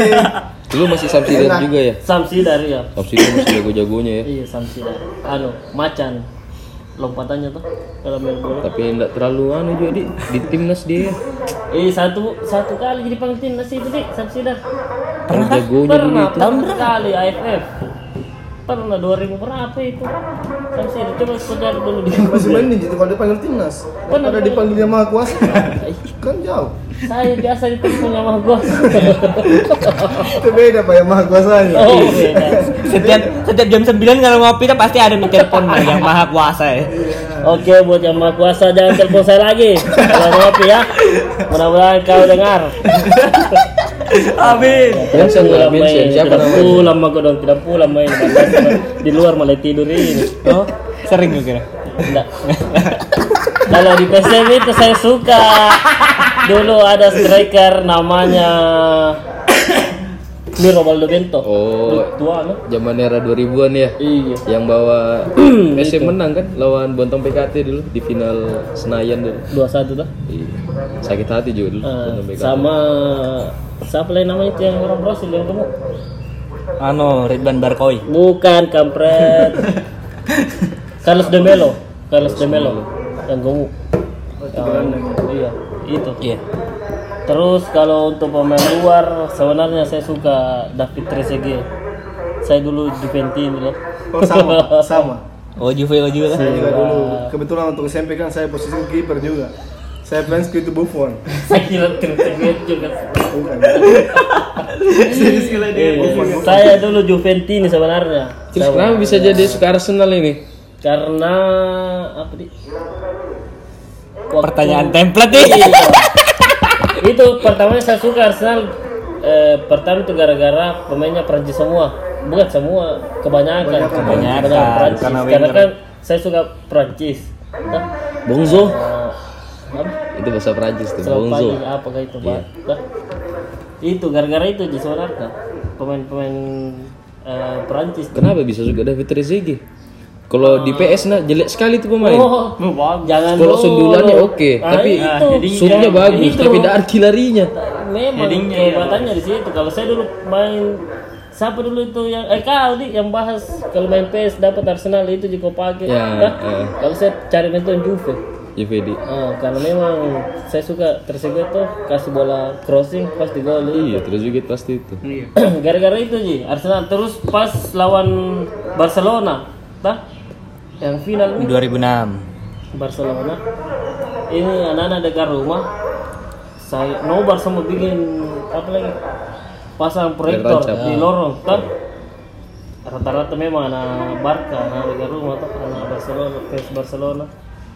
Dulu masih Samsidan juga ya? Samsidar ya. Samsidan masih jago-jagonya ya. Iya Samsidar. Anu, macan. Lompatannya tuh kalau main bola. Tapi enggak terlalu anu juga di, di timnas dia. ya. Eh satu satu kali jadi panggil timnas itu dik Samsidar. Pernah jagonya dulu Pernah itu. tahun kali AFF. Pernah 2000 berapa itu? Samsidar coba saudara dulu di. masih mending gitu kalau dipanggil timnas daripada dipanggil maha kuasa kan jauh Saya biasa dipanggil sama gua. itu beda pak yang maha kuasanya Oh, beda. Setiap setiap jam 9 kalau ngopi tuh pasti ada telepon nah, yang maha kuasa ya. Oke, buat yang maha kuasa jangan telepon saya lagi. Kalau ngopi ya. Mudah-mudahan kau dengar. Amin. Yang saya Pulang mention main, siapa namanya? pulang mah dong, tidak pulang main di luar malah tidur ini. Oh, sering kira. Enggak. Kalau di PSM itu saya suka. Dulu ada striker namanya Miro Baldo Bento. Oh, Tua no? zaman era 2000-an ya. Iya. Yang bawa PSM menang kan lawan Bontong PKT dulu di final Senayan dulu. 21 tuh. Iya. Sakit hati juga dulu PKT. sama siapa lagi namanya itu yang orang Brasil yang gemuk? Ano, Ridwan Barkoi. Bukan kampret. Carlos de Melo. Carlos de Melo yang gemuk. Yang- iya, itu. Iya. Terus kalau untuk pemain luar sebenarnya saya suka David Trezeguet. Saya dulu Juventini loh. oh sama sama Oh, Juve oh juga. saya juga dulu kebetulan untuk SMP kan saya posisi kiper juga saya fans itu Buffon saya kira Trezeguet juga. bukan Iya, saya dulu Juventini sebenarnya. Terus kenapa bisa jadi suka Arsenal ini? Karena apa di? Waktu- Pertanyaan template nih. Iya. itu pertamanya saya suka Arsenal eh, pertama itu gara-gara pemainnya Prancis semua. Bukan semua kebanyakan. Kebanyakan, Prancis karena karena, kan saya suka Prancis Nah, Bonzo. eh, apa? Itu bahasa Prancis tuh, pagi apa kayak itu Pak? Nah, itu gara-gara itu di sebenarnya pemain-pemain eh, Prancis Kenapa bisa suka David Trezeguet? Kalau di PS nah jelek sekali tuh pemain. Oh, jangan Kalau sundulannya oke, Ah, tapi itu. shootnya Itu. bagus, tapi tidak artilerinya. memang kehebatannya di situ kalau saya dulu main siapa dulu itu yang eh kau di yang bahas kalau main PS dapat Arsenal itu juga pakai Ya, Hah? eh. kalau saya cari nonton Juve JVD. Ah, karena memang saya suka Trezeguet tuh kasih bola crossing pas di gol Iya, Trezeguet pasti itu. gara-gara itu Ji Arsenal terus pas lawan Barcelona tah yang final nih 2006. Barcelona. Ini anak-anak dekat rumah. Saya nobar sama bikin apa lagi? Pasang proyektor di lorong. Kan rata-rata memang anak Barca anak dekat rumah tuh anak Barcelona fans Barcelona.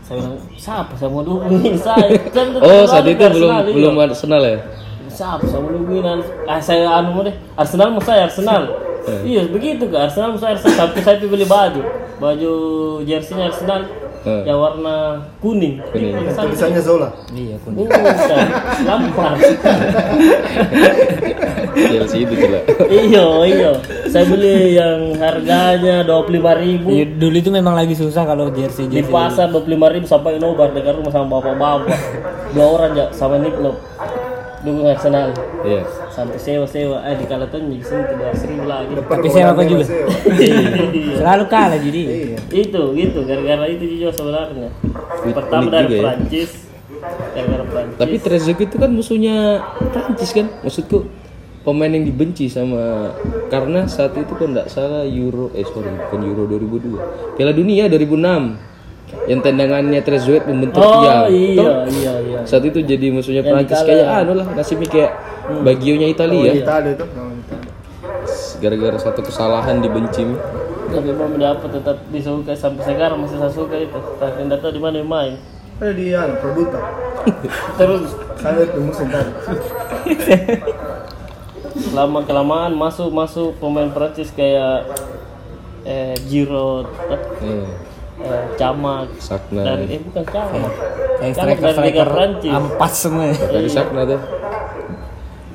Saya bilang siapa saya mau dukungin saya kan Oh, saat itu belum Arsenal, belum Arsenal ya? siapa saya mau dukungin ah saya anu deh. Arsenal mau saya Arsenal iya begitu ke Arsenal saya Arsenal sampai saya beli baju baju jersey Arsenal Eh. yang warna kuning Kuning. Tulisannya Zola Iya, kun. Bukan, Lampard. Chelsea itu gila. iyo, iyo. Saya beli yang harganya 25.000 ribu Iya, dulu itu memang lagi susah kalau jersey di jersey. pasar 25.000 ribu sampai nobar dekat rumah sama bapak-bapak. dua orang ya sama Nick Nob dukung Arsenal Iya. sampai sewa-sewa eh di Kalaton di sini tidak seribu lagi Tapi saya apa juga? Sewa. Selalu kalah jadi. Iya. itu gitu gara-gara itu juga sebenarnya pertama unik dari juga ya. Prancis gara-gara Prancis Tapi Trezeguet itu kan musuhnya Prancis kan? Maksudku pemain yang dibenci sama karena saat itu kan enggak salah Euro eh sorry bukan Euro 2002 Piala Dunia 2006 yang tendangannya Trezeguet membentur oh tiang. iya iya iya. Saat itu jadi musuhnya Yang Prancis kayak anu lah nasibnya kayak Bagionya Italia. Kita ada itu. nama Italia. gara-gara satu kesalahan dibenci tapi mau mendapat tetap disuka sampai sekarang masih saya suka itu tapi tidak tahu di mana yang main. Ada di anu, Produta. terus? Saya di musim tadi. lama kelamaan masuk masuk pemain Prancis kayak eh, Giroud eh, eh, Camak Sakna dari eh bukan Camak Yang Camak dari Liga striker-striker Prancis ampas semua. Bakari Sakna tuh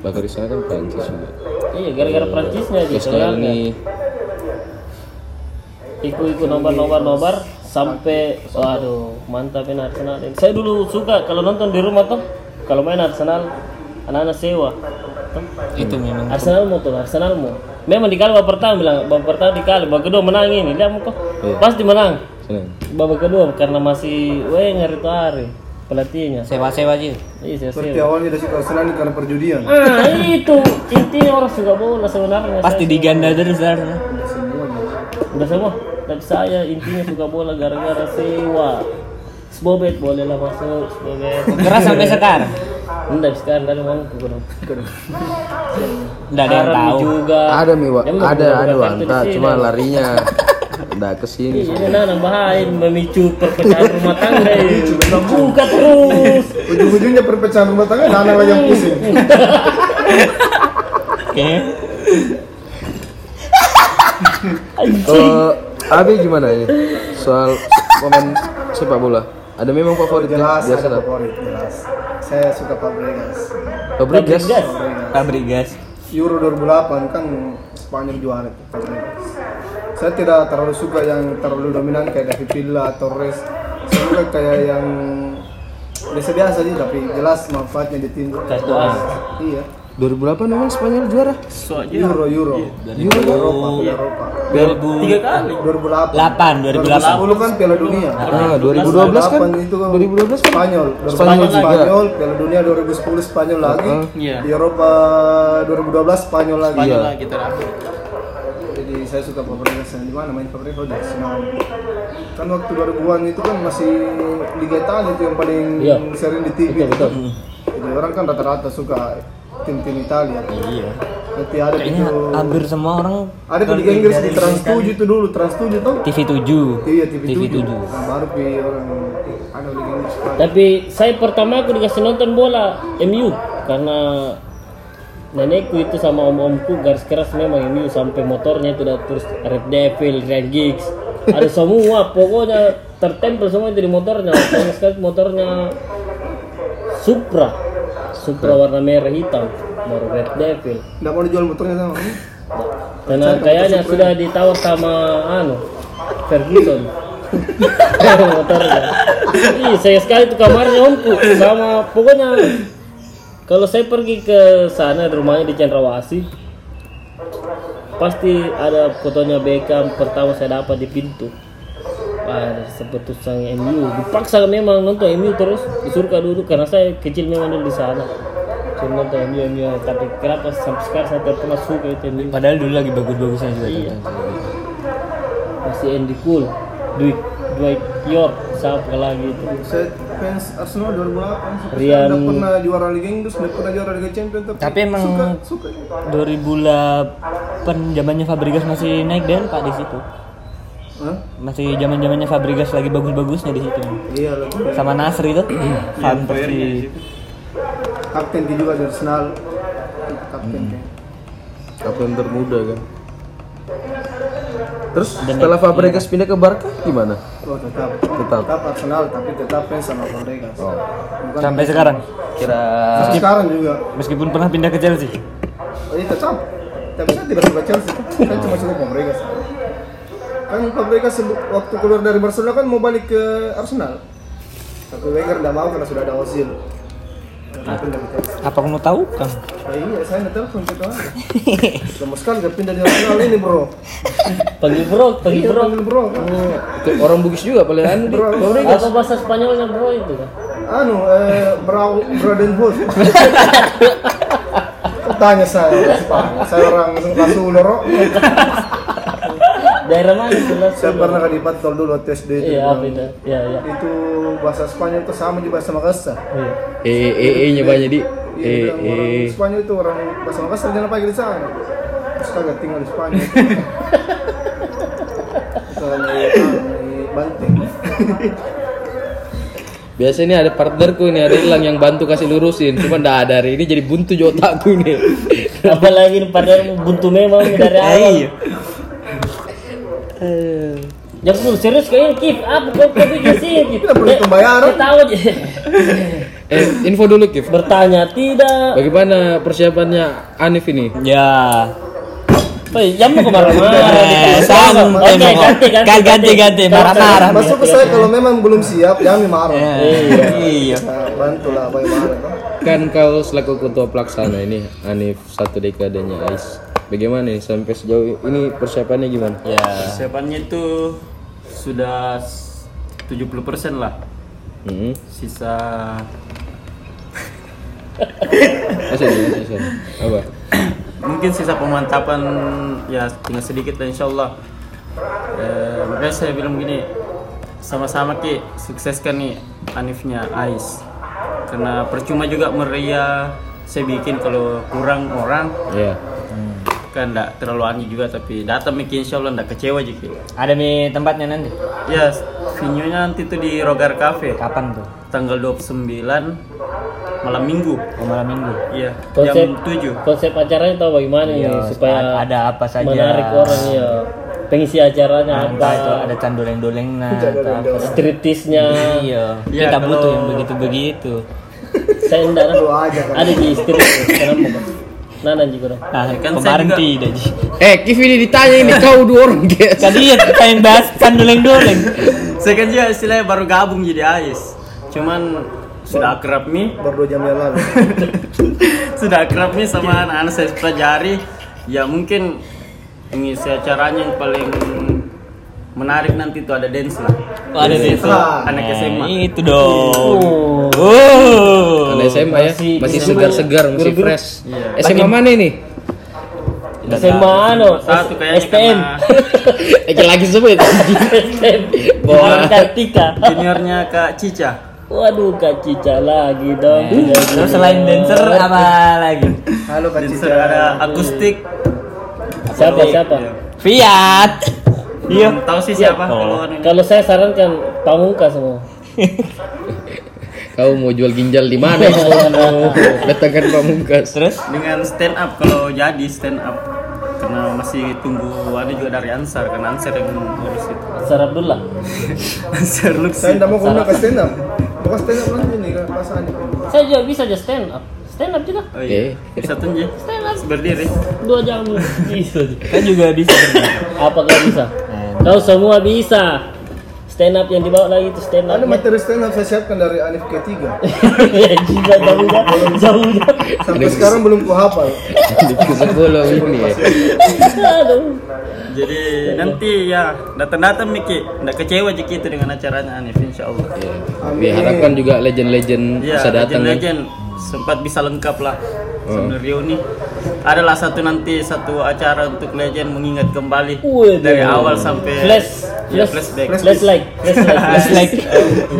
Bakari Sakna kan Prancis juga iya gara-gara Prancisnya gitu sebenarnya ini ikut-ikut nobar-nobar-nobar sampai waduh mantap ini Arsenal ini. Saya dulu suka kalau nonton di rumah tuh kalau main Arsenal anak-anak sewa. Tuh, Itu memang. Arsenal mau tuh, Arsenal mau. Memang di kali babak pertama bilang babak pertama di kali, babak kedua menang ini. Lihat kok. Iya. Pasti menang. Senang Babak kedua karena masih Wenger itu hari pelatihnya. Sewa-sewa aja. Iya, saya Seperti sewa. awalnya dari situ Arsenal ini karena perjudian. Ah, itu intinya orang suka bola sebenarnya. Pasti diganda terus Arsenal. Udah semua. Tapi saya intinya suka bola gara-gara sewa. Sbobet boleh lah masuk, Sbobet. Keras sampai sekarang. Enggak sekarang dari mana aku kurang. Enggak ada yang tahu. juga. ada Miwa ada ada sini. cuma larinya udah ke sini Ini nanam bahaya memicu perpecahan rumah tangga ini. Buka terus. Ujung-ujungnya perpecahan rumah tangga, anak lagi yang pusing. Oke. Eh, Abi gimana ini soal pemain sepak bola? Ada memang favoritnya Jelas biasa ada favorit, jelas. Saya suka Fabregas. Fabregas. Fabregas. Fabregas. Euro 2008 kan Spanyol juara itu. Saya tidak terlalu suka yang terlalu dominan kayak David Villa, Torres. Saya suka kayak yang biasa-biasa aja tapi jelas manfaatnya di tim. Iya. 2008 memang Spanyol juara. Euro, Euro. Euro Eropa, Piala Eropa. 2000 Tiga kali. 2008. 8 2008. 2010 kan Piala Dunia. Ah, 2012 kan? 2008 itu kan 2012 kan? Spanyol. Spanyol 2008 juga. Spanyol, Piala Dunia 2010 Spanyol lagi. Iya. Di Eropa 2012 Spanyol lagi. Iya. kita rapi. Jadi saya suka Fabregas yang di mana main Fabregas di Arsenal. Kan waktu 2000-an itu kan masih Liga Italia itu yang paling Iya. sering di TV. Betul, betul. Jadi orang kan rata-rata suka tim-tim Italia. Iya. Nanti ada Kayaknya itu hampir semua orang ada di Liga Inggris di Trans 7 itu dulu, Trans 7 tuh. TV 7. Iya, TV, TV 7. 7. Nah, baru pi orang ada Liga Inggris. Tapi saya pertama aku dikasih nonton bola MU karena nenekku itu sama om-omku garis keras memang MU sampai motornya itu udah terus Red Devil, Red Giggs ada semua pokoknya tertempel semua itu di motornya banyak sekali motornya Supra Supra warna merah hitam. Baru Red Devil. Nggak mau dijual motornya sama. karena kayaknya sudah ditawar sama anu Ferguson. Motornya. Iya saya sekali itu kamarnya omku. Sama pokoknya kalau saya pergi ke sana di rumahnya di Cendrawasih pasti ada fotonya Beckham pertama saya dapat di pintu Wah, seperti sang MU dipaksa memang nonton MU terus disuruh dulu karena saya kecil memang dulu di sana. Cuma nonton MU MU tapi kenapa sampai sekarang saya tidak pernah suka itu MU Padahal dulu lagi bagus-bagusnya juga Iya. masih Andy Cole Dwight Dwight York siapa lagi itu? Saya fans Arsenal 2008 sampai Rian- nggak pernah juara Liga Inggris, nggak pernah juara Liga Champions tapi, Tapi emang- suka, suka. 2008 zamannya Fabregas masih naik dan Pak di situ. Hah? Masih zaman-zamannya Fabregas lagi bagus-bagusnya di situ. Iya lagi. Sama Nasri itu. Fantasy. Kapten juga dari Arsenal. Kapten Hmm. kayak. Kapten termuda kan. Terus setelah Fabregas pindah ke Barca gimana? Oh tetap. Tetap. Tetap Arsenal tapi tetap fans sama Fabregas. Bukan Sampai sekarang. Kira Sampai sekarang juga. meskipun pernah pindah ke Chelsea. Oh, iya tetap. Tapi saya tidak suka Chelsea. Saya cuma suka Fabregas. Kan Fabregas sebelum- waktu keluar dari Barcelona kan mau balik ke Arsenal. Tapi Wenger tidak mau karena sudah ada Ozil. Apa kamu tahu kan? Nah, iya, saya nggak telepon gitu aja. Lama sekali dia pindah di Arsenal ini bro. Panggil bro, panggil Iya, bro. panggil bro. Itu orang Bugis juga paling anu di. Apa bahasa Spanyolnya bro itu kan? Anu, eh, Brau, Bradenhood. Tanya saya, Spanyol. saya orang Lasuloro. Daerah mana itu Las Saya pernah ke di Patol dulu waktu SD itu. Iya? Iya, iya. Itu bahasa Spanyol itu sama juga bahasa Makassar. Iya. Eh eh eh nya banyak di. Iya, Eh eh. Spanyol itu orang bahasa Makassar jangan pagi di sana. Terus kagak tinggal di Spanyol. Kalau Banting. Biasa ini ada partnerku ini ada hilang yang bantu kasih lurusin, cuma ndak ada hari ini jadi buntu otakku nih. Apalagi ini padahal buntu memang dari awal. Iya. Jangan dulu serius kayaknya Kif, apa kau kau bikin sih Kif? Kita perlu pembayaran. Kita tahu aja. Eh, info dulu Kif. Bertanya tidak. Bagaimana persiapannya Anif ini? Ya. Woi. Eh, santai Oke, mau. ganti, ganti, Ganti, ganti. Marah-marah. Masuk ke saya kalau memang belum siap, jangan marah. Iya. Iya. Nah, bantulah bagaimana. Kan kau selaku ketua pelaksana ini Anif satu dekadenya AIS. Bagaimana nih sampai sejauh ini persiapannya gimana? Ya. Persiapannya itu sudah 70% lah. Hmm. Sisa masa nih. Apa? mungkin sisa pemantapan ya tinggal sedikit lah insya Allah. Eh, makanya saya bilang begini, sama-sama ki sukseskan nih Anifnya Ais. Karena percuma juga meriah saya bikin kalau kurang orang Iya. Kan enggak terlalu aneh juga tapi datang Miki insya Allah enggak kecewa juga Ada nih tempatnya nanti. ya venue-nya nanti tuh di Rogar Cafe Kapan tuh? tanggal 29 malam minggu Oh, malam minggu. iya Konsep jam 7 konsep acaranya tahu bagaimana nih Iya, supaya ada- ada apa saja. menarik orang ya. Pengisi acaranya Entah itu apa? ada candoleng-doleng nah, atau apa. Striptisnya. Iya. Iya, Kita kalau- butuh yang begitu-begitu. Saya enggak nah. aja kan. Ada di striptis. Kenapa? Nana juga dong. Nah, kan kemarin juga- tidak Ji. Eh, Kif ini ditanya ini kau dua orang guys. Tadi ya pengen bahas candoleng-doleng. saya kan juga istilahnya baru gabung jadi Ais cuman sudah akrab nih Baru dua jam yang lalu. sudah akrab nih sama anak-anak saya pelajari ya mungkin mengisi acaranya yang paling menarik nanti tuh ada dance lah Oh, ada Dance dance itu lah. anak SMA Nah, itu dong. Oh. Oh. Ada SMA ya, Masih- masih segar-segar, masih biru-biru. fresh. Iya. SMA mana ini? SMA anu, Satu kayaknya STM. Eh, lagi sebut. STM. Wah. Kartika. juniornya Kak Cica Waduh, Kak Cica lagi dong. Terus selain dancer apa lagi? Halo Kak dancer Cica. ada akustik Siapa siapa? Iya. Fiat. Iya. Belum tahu sih siapa Oh. kalau anu. Kalau saya sarankan pamungkas semua. Kau mau jual ginjal di mana? Datangkan pamungkas. Terus dengan stand up kalau jadi stand up karena masih tunggu ada juga dari Ansar karena Ansar yang ngurus itu Sarap dulu lah. Ansar Saya Luxi enggak mau kena ke stand up. Ke stand up nanti nih kan Anif. Saya juga bisa aja stand up. Stand up juga. oh iya bisa tunjuk Stand up berdiri dua jam bisa. kan juga bisa. Apa bisa? Kau semua bisa. Stand up yang dibawa lagi itu stand up. Ada materi stand up saya siapkan dari Anif K3. ya juga jauhnya, jauhnya. Sampai sekarang belum kuhafal. Di sebelum ini ya. Aduh. jadi nanti ya datang-datang Miki nggak kecewa jika itu dengan acaranya Anif insya Allah Ya, harapkan juga legend-legend Iya, bisa datang. kan? Sempat bisa lengkap lah sambil reuni. Adalah satu nanti satu acara untuk legend mengingat kembali dari awal sampai Flash, ya, flash, flashback. flash like, flash like, flash like.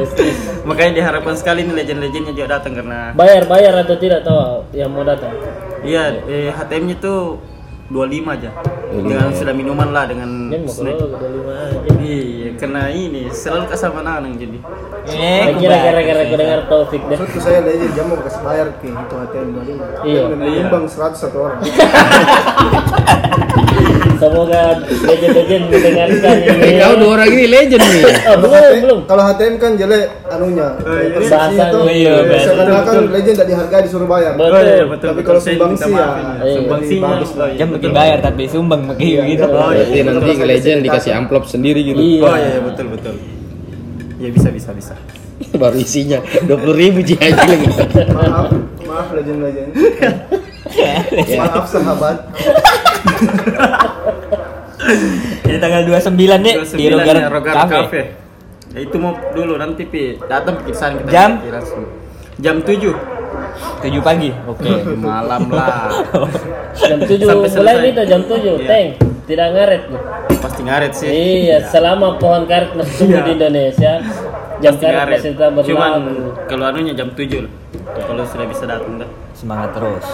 Makanya diharapkan sekali nih legend-legendnya juga datang karena Bayar, bayar atau tidak tahu yang mau datang. iya eh, HTM-nya tuh 25 aja. Dengan sudah minuman lah dengan snack. kalau udah lima aja. Iya, karena ini selalu kesama nanang jadi. Eh, Kira gara-gara aku dengar Taufik deh. Maksudku saya legend jam mau kasih bayar ke itu HTM 25. Iya. Menyumbang 100 satu orang. Semoga legend-legend mendengarkan Eh, ini. kau dua orang ini legend nih. Oh, belum, belum. Kalau HTM kan jelek anunya. Bahasanya. itu Iya, betul, seakan-akan legend tidak dihargai disuruh bayar. Betul. Oh, iya, betul, Tapi betul. kalau Saya sumbangsi minta ya, ya. iya, Sumbangsinya bagus lah. oh, iya, Jam betul. bikin bayar tapi sumbang begitu gitu. Oh, iya. Nanti legend dikasih amplop sendiri gitu. Iya. Oh iya betul betul. Ya bisa bisa bisa. Baru isinya 20 ribu Ji aja lagi. Maaf, maaf legend-legend. Maaf sahabat. Jadi tanggal 29 nih di 29 Rogar ya, Rogar Cafe. Cafe. Ya itu mau dulu nanti pi datang pikiran kita Jam? langsung. Jam 7 7 pagi. Oke. malam lah. Jam 7 Sampai mulai selesai. itu jam 7, Iya. Teng. Tidak ngaret nih. Pasti ngaret sih. Iya, selama pohon karet masih tumbuh Iya. di Indonesia, jam Pasti karet ngaret. masih tetap Cuman berlaku. kalau anunya jam 7 lah. Kalau sudah bisa datang dah. Semangat terus.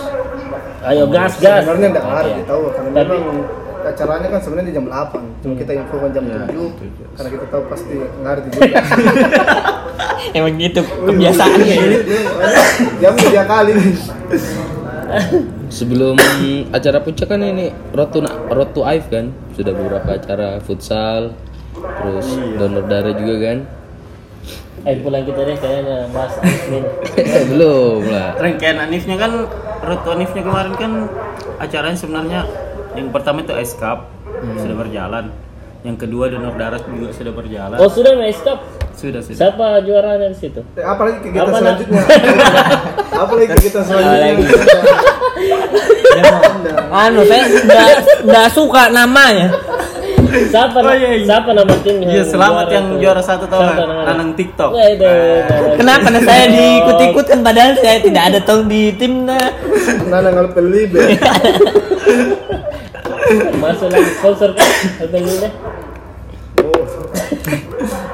Ayo gas gas. Sebenarnya enggak ngaruh Iya. tahu karena Tapi- memang acaranya kan sebenarnya di jam 8. Cuma kita infokan jam Iya, 7 tujuh. karena kita tahu pasti ngaruh juga. Emang gitu kebiasaannya. jam tiga kali. Sebelum acara puncak kan ini Road to Ive kan Sudah beberapa acara futsal Terus donor darah juga kan Ayo pulang kita deh kayaknya Mas Asmin. Belum lah Rangkaian Anifnya kan Roto Anifnya kemarin kan acaranya sebenarnya yang pertama itu Ice Cup sudah berjalan. Yang kedua donor darah juga sudah berjalan. Oh sudah Mas Cup. Sudah sudah. Siapa juaranya di situ? Eh, Apalagi kegiatan Apa, selanjutnya? Apalagi kegiatan selanjutnya? Anu, saya enggak enggak suka namanya. Siapa? Oh, iya, iya. Siapa nama timnya? Iya selamat yang tuh? juara satu tahun Siapa namanya? Nanang TikTok. Wah, itu. Kenapa nah, saya diikut-ikutkan padahal saya tidak ada tahun di timnya. Nana ngal pelibe. Masuk lagi sponsor kan? Deh. Oh,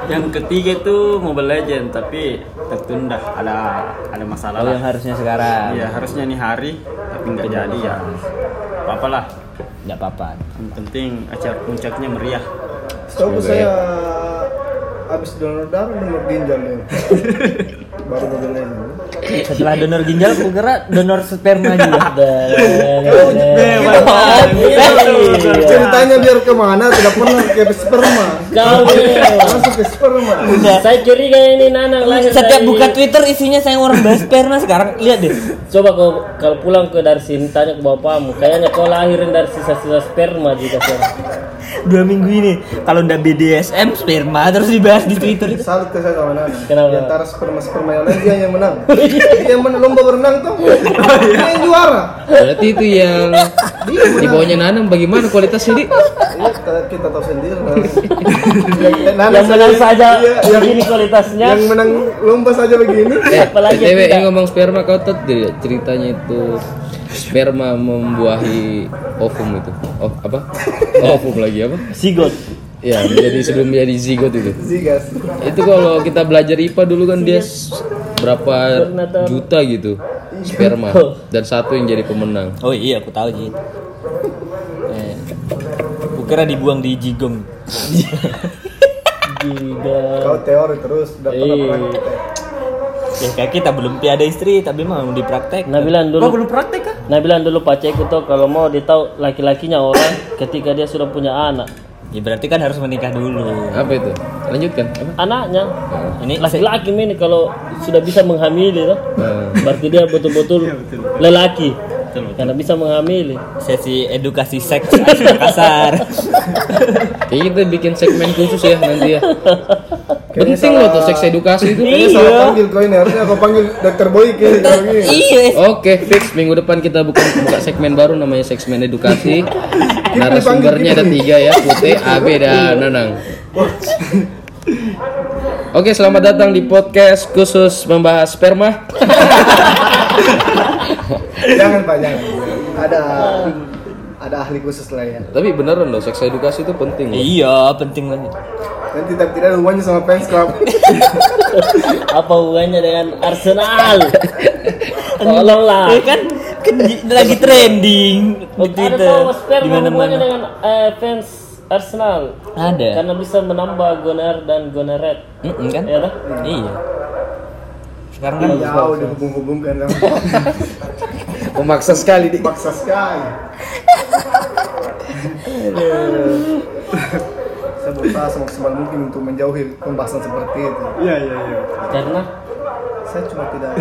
Yang ketiga itu Mobile Legend tapi tertunda ada ada masalah Oh, yang harusnya sekarang. Iya harusnya nih hari tapi nggak jadi ya. Apa lah. Enggak apa-apa. Yang penting acara puncaknya meriah. setahu saya habis donor darah donor ginjal ya. Baru mobil ini. Setelah donor ginjal, aku kira donor sperma juga. Ceritanya biar ke mana? Tidak pernah ke sperma. Kau Langsung ke sperma. Saya curiga ini Nanang lahir Setiap dari- buka Twitter isinya saya orang bahas sperma sekarang. Lihat deh. Coba kau kalau pulang ke dari sini tanya ke bapakmu, kayaknya kau lahirin dari sisa-sisa sperma juga sekarang. Dua minggu ini kalau ndak BDSM sperma terus dibahas di Twitter itu. Salut ke saya sama Nana. Kenapa? Di antara sperma sperma yang lain dia yang menang. dia yang menang lomba berenang tuh. Dia yang juara. Berarti itu yang di bawahnya Nanang bagaimana kualitasnya di? Iya, kita, kita tahu sendiri. Yang, Nana Yang menang saja Iya, yang, begini kualitasnya. yang menang lomba saja begini. Eh, Apalagi tidak. ini ngomong sperma kau tidak ceritanya itu sperma membuahi ovum itu. Oh, apa? Ovum lagi apa? Zigot. Ya, menjadi sebelum menjadi zigot itu. Zigas. Itu kalau kita belajar IPA dulu kan dia berapa juta gitu sperma dan satu yang jadi pemenang. Oh iya, aku tahu sih. Eh, kira dibuang di Jigong. Kau teori terus udah pernah praktek. Ya kayak kita belum ada istri tapi mau dipraktek. Bilang Oh dulu, belum praktek? Nah bilang dulu Pak Ceko tuh kalau mau ditahu laki-lakinya orang ketika dia sudah punya anak, Ya berarti kan harus menikah dulu. Apa itu? Lanjutkan. Apa? anaknya Ini laki-laki ini kalau sudah bisa menghamili tuh, Nah, berarti dia betul-betul lelaki karena bisa menghamili. sesi edukasi seks kasar. Kayaknya kita bikin segmen khusus ya nanti ya. Penting loh tuh seks edukasi itu. Ini salah panggil kau ini harusnya kau panggil dokter Boy kayak kalau gini. iya. Oke, fix minggu depan kita buka buka segmen baru namanya segmen edukasi. Narasumbernya ada tiga ya, Putih, Abe dan Nanang. Oke, selamat datang di podcast khusus membahas sperma. Jangan Pak, jangan. Ada ada ahli khusus lah ya. Tapi beneran loh, seks edukasi itu penting loh. Iya, penting banget. Nanti tidak tidak ada hubungannya sama fans club. Apa hubungannya dengan Arsenal? Tolonglah. Eh, kan kan lagi trending di Ada Twitter. Di hubungannya mana-mana. dengan eh, fans Arsenal Ada. karena bisa menambah goner dan goneret. Mm-mm, kan? Ya dah? Iya. Sekarang kan Jauh dihubung-hubungkan kan. Memaksa sekali di. Paksa sekali. Saya berusaha semaksimal mungkin untuk menjauhi pembahasan seperti itu. Iya iya iya. Karena Saya cuma tidak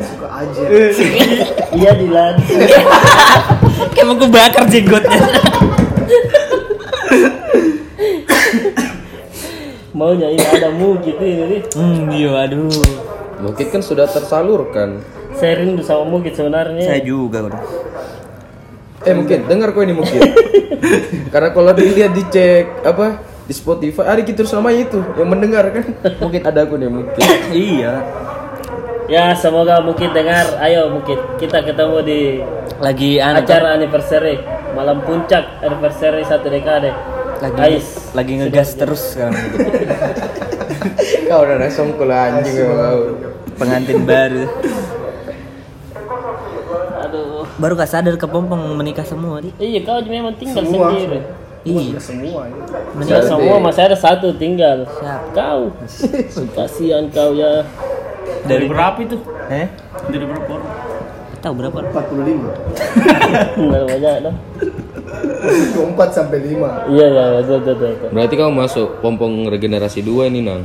suka aja. iya Dilan. kayak mau bakar jenggotnya. maunya ini ada mukit ini nih. Hmm, iya aduh. Mungkin kan sudah tersalurkan. Saya rindu sama mukit sebenarnya. Saya juga udah. Eh mungkin dengar kok ini mungkin. Karena kalau dilihat dicek apa di Spotify ada gitu terus namanya itu yang mendengar kan mungkin ada aku nih mungkin. Iya. Ya semoga mukit dengar. Ayo mukit kita ketemu di Lagi anu acara anniversary malam puncak anniversary satu dekade. lagi Ais. lagi ngegas terus sekarang. Kau udah langsung kula anjing. Pengantin baru. Aduh. Baru gak sadar kepompong menikah semua, Di. Iya kau memang tinggal Semua. sendiri. Iya. semua ini. Menikah semua masih ada satu tinggal. Siapa? Kau. Kasihan kau ya. Dari berapa itu? Eh? Dari berapa orang? Tahu berapa? 45 Nggak banyak ke 4 sampai 5 Iya iya betul betul betul. Berarti kamu masuk pompong regenerasi dua ini nang.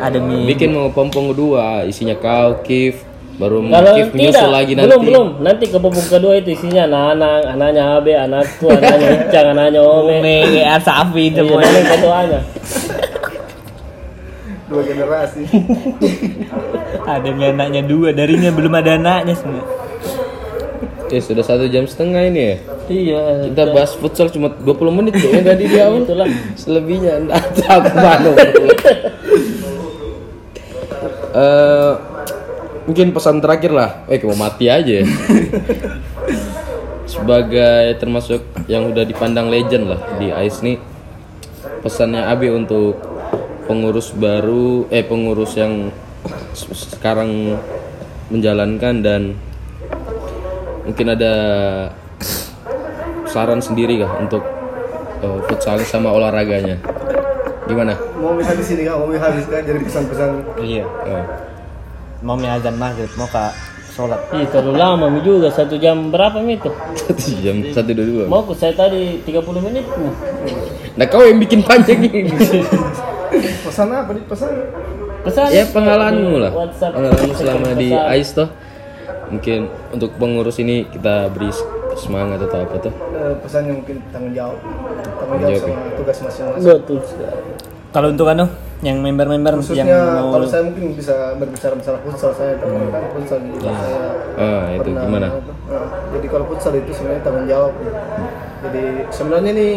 Ada mi. Bikin mau pompong kedua isinya kau, Kif, baru Kalau tidak, menyusul lagi nanti. belum belum. Nanti ke pupuk kedua itu isinya anak-anak, anaknya Abe, anakku, anaknya Icang, anaknya Ome. Ome, kayak sapi Iya, semua. nanti ketuanya. Dua generasi Ada mi anaknya dua, darinya belum ada anaknya semua. Eh sudah satu jam setengah ini ya. Iya. Kita bahas futsal cuma 20 menit ya tadi di awal. Itulah. Selebihnya enggak tahu ke mana. Eh mungkin pesan terakhir lah. Eh mau mati aja. ya. Sebagai termasuk yang udah dipandang legend lah di Ice nih. Pesannya Abi untuk pengurus baru eh pengurus yang se- sekarang menjalankan dan mungkin ada saran sendiri kah untuk uh, futsal sama olahraganya gimana Mau habis sini kan, mau habis kan Jadi pesan-pesan Iya. Eh, Mau mi azan maghrib, mau kak sholat. Ih, terlalu lama Mi juga satu jam berapa Mi itu? satu jam satu dua dua Mau saya tadi 30 menit. Mi. nah kau yang bikin panjang ini Pesan apa nih? Pesan Pesan ya pengalamanmu lah WhatsApp. pengalaman selama di Pesan. Ice toh mungkin untuk pengurus ini kita beri semangat atau apa tuh eh, Pesannya mungkin tanggung jawab Tanggung Tanggung jawab sama tugas masing-masing Betul. Kalau untuk anu, yang member-member yang Khususnya mau kalau saya mungkin bisa berbicara masalah futsal saya Karena kan futsal juga saya ah itu pernah gimana? nah, jadi kalau futsal itu sebenarnya tanggung jawab. Jadi sebenarnya nih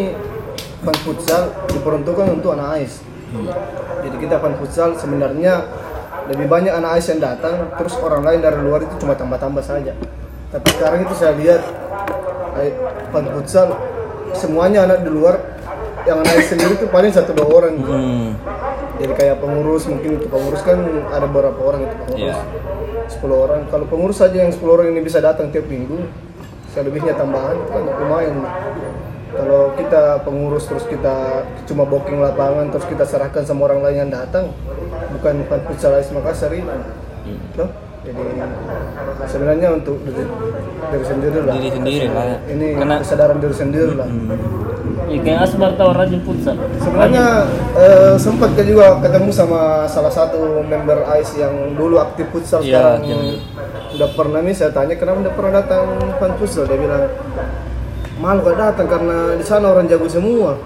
fan futsal diperuntukkan untuk anak ais jadi kita fan futsal sebenarnya lebih banyak anak ais yang datang terus orang lain dari luar itu cuma tambah-tambah saja. Tapi sekarang itu saya lihat eh, fan futsal semuanya anak di luar yang anak ais sendiri itu paling satu dua orang. Gitu. Hmm. Jadi kayak pengurus mungkin untuk pengurus kan ada beberapa orang itu pengurus. Iya. 10 orang. Kalau pengurus saja yang 10 orang ini bisa datang tiap minggu selebihnya tambahan itu kan lumayan. Kalau kita pengurus terus kita cuma booking lapangan terus kita serahkan sama orang lain yang datang bukan bukan futsal Ais Makassar ini. Toh? jadi sebenarnya untuk diri, diri sendiri lah. Diri sendiri lah. ini Karena- kesadaran diri sendiri lah. Iya, kayak Asmar tahu rajin futsal. Sebenarnya eh, sempat kan juga ketemu sama salah satu member ICE yang dulu aktif futsal Iya, sekarang udah pernah nih saya tanya kenapa udah pernah datang fan futsal dia bilang mahal gak datang karena di sana orang jago semua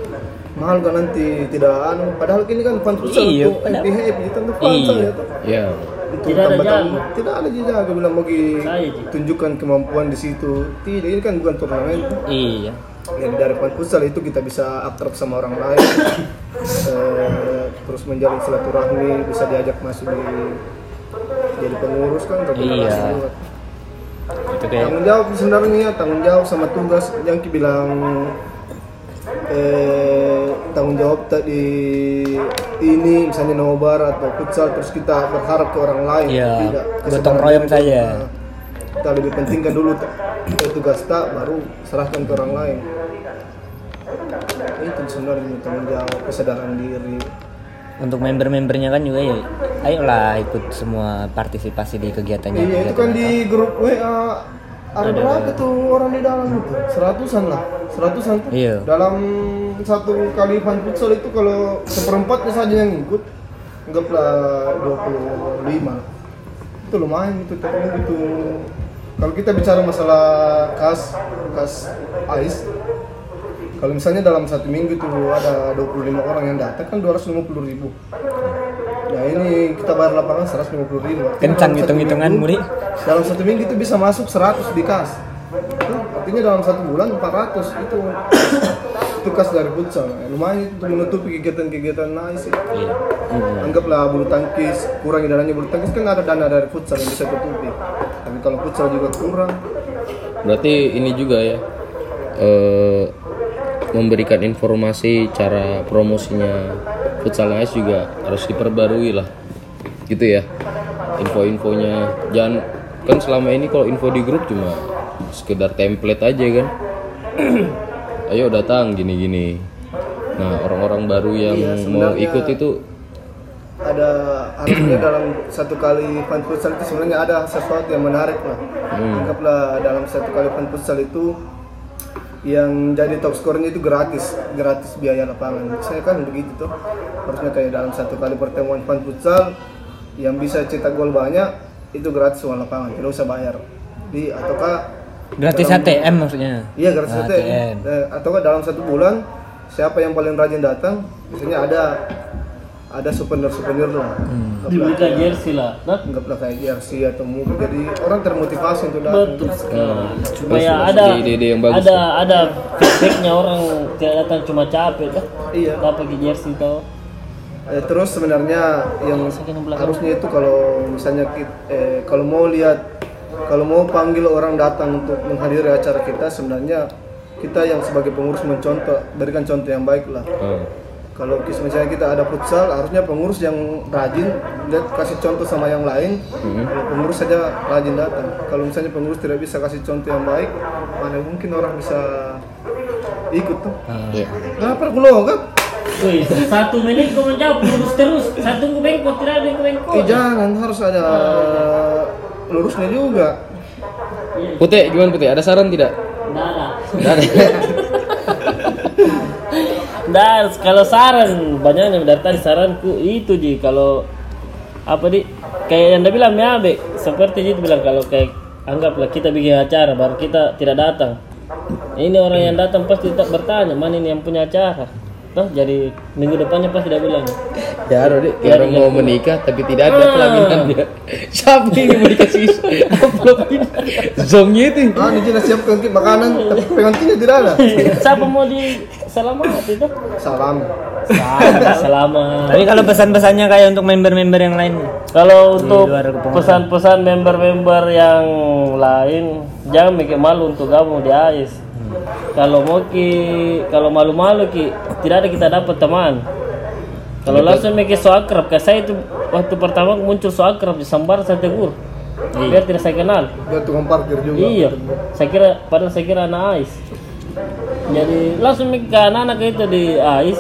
mahal gak nanti tidak anu padahal ini kan fan futsal Iya, untuk padahal- happy happy itu untuk fun Iya. saja tuh. ya Untuk Tidak ada tambah-tambah. jago. tidak ada jago bilang Ji. tunjukkan kemampuan di situ tidak ini kan bukan turnamen Iya. Jadi dari futsal itu kita bisa akrab sama orang lain eh, terus menjalin silaturahmi bisa diajak masuk di jadi pengurus kan Iya. juga. Itu kayak tanggung jawab sebenarnya tanggung jawab sama tugas yang bilang eh, tanggung jawab tadi ini misalnya nobar atau futsal terus kita berharap ke orang lain Iya, tidak gotong royong saja. Kita lebih pentingkan dulu tugas tak baru serahkan ke orang lain. Itu sebenarnya tanggung jawab kesadaran diri. Untuk member-membernya kan juga ya ayolah ikut semua partisipasi di kegiatannya. Iya itu kan di grup WA ada berapa tuh orang di dalam itu? Seratusan lah seratusan tuh. Iya. dalam satu kali fan futsal itu kalau seperempatnya saja yang ikut anggaplah 25 lah. itu lumayan itu tapi itu kalau kita bicara masalah kas kas ice Kalau misalnya dalam satu minggu itu ada 25 orang yang datang kan 250 ribu. Nah ini kita bayar lapangan 150 ribu. Kencang hitung-hitungan, Muri. Dalam satu minggu itu bisa masuk 100 di kas. Itu artinya dalam satu bulan 400 itu itu kas dari futsal. Nah, lumayan itu untuk menutupi kegiatan-kegiatan nice. Iya. Anggaplah bulu tangkis, kurangi dananya bulu tangkis kan ada dana dari futsal yang bisa tutupi. Tapi kalau futsal juga kurang, Berarti ini juga ya eh, memberikan informasi cara promosinya futsal nice juga harus diperbarui lah, gitu ya. Info-infonya jangan kan selama ini kalau info di grup cuma sekedar template aja kan. Ayo datang gini-gini. Nah orang-orang baru yang Iya, mau ikut itu ada harusnya dalam satu kali fun futsal itu sebenarnya ada sesuatu yang menarik lah. Anggaplah dalam satu kali fun futsal itu yang jadi top skornya itu gratis, gratis biaya lapangan. Saya kan begitu tuh. Harusnya kayak dalam satu kali pertemuan fun futsal yang bisa cetak gol banyak itu gratis uang lapangan, tidak usah bayar. Di ataukah Gratis dalam- ATM maksudnya. Iya gratis Ah, ATM. ATM. Eh, Atau kan dalam satu bulan siapa yang paling rajin datang, biasanya ada ada souvenir-souvenir lah. Anggaplah- Dibelikan jersey lah. Nah, Anggaplah kayak jersey atau move. Jadi orang termotivasi untuk datang. betul sekali. Supaya ada ide-ide yang bagus ada ada feedbacknya orang tidak datang cuma capek kan. Iya. Dapat pakai jersey tau. Eh, terus sebenarnya yang harusnya itu kalau misalnya kit- eh, kalau mau lihat kalau mau panggil orang datang untuk menghadiri acara kita sebenarnya kita yang sebagai pengurus mencontoh berikan contoh yang baik lah. eh, Kalau misalnya kita ada futsal, harusnya pengurus yang rajin lihat kasih contoh sama yang lain. Kalau pengurus saja rajin datang. Kalau misalnya pengurus tidak bisa kasih contoh yang baik, mana mungkin orang bisa ikut tuh. ya. Kenapa aku logat? Wih, satu menit kau menjawab terus terus. Satu ku bengkok tidak ada yang bengkok. Eh jangan, harus ada lurusnya juga. Putih gimana Putih? Ada saran tidak? Nggak ada. Nggak ada. Dan kalau saran banyak yang dari tadi saranku itu ji kalau apa di kayak yang dia bilang ya Be, seperti itu bilang kalau kayak anggaplah kita bikin acara baru kita tidak datang. Ini orang yang datang pasti tak bertanya mana ini yang punya acara. Toh jadi minggu depannya pasti dia bilang. Ya deh, kayak orang mau menikah tapi tidak ada pelaminannya. Siapa yang mau dikasih amplop ini? Zongnya itu. Ah, ini jelas siapkan ki- makanan, tapi pengantinnya tidak ada. Siapa mau di selamat itu? Salam. Selamat, selamat. Tapi kalau pesan-pesannya kayak untuk member-member yang lain. Kalau untuk pesan-pesan member-member yang lain, jangan bikin malu untuk gabung di AIS. Kalau mau ki, kalau malu-malu ki, tidak ada kita dapat teman. Kalau langsung mikir so akrab, kayak saya itu waktu pertama muncul so akrab di Sambar saya tegur. Biar tidak saya kenal. Dia tukang parkir juga. Iya, saya kira padahal saya kira anak AIS. Jadi langsung mikir ke anak-anak itu di AIS.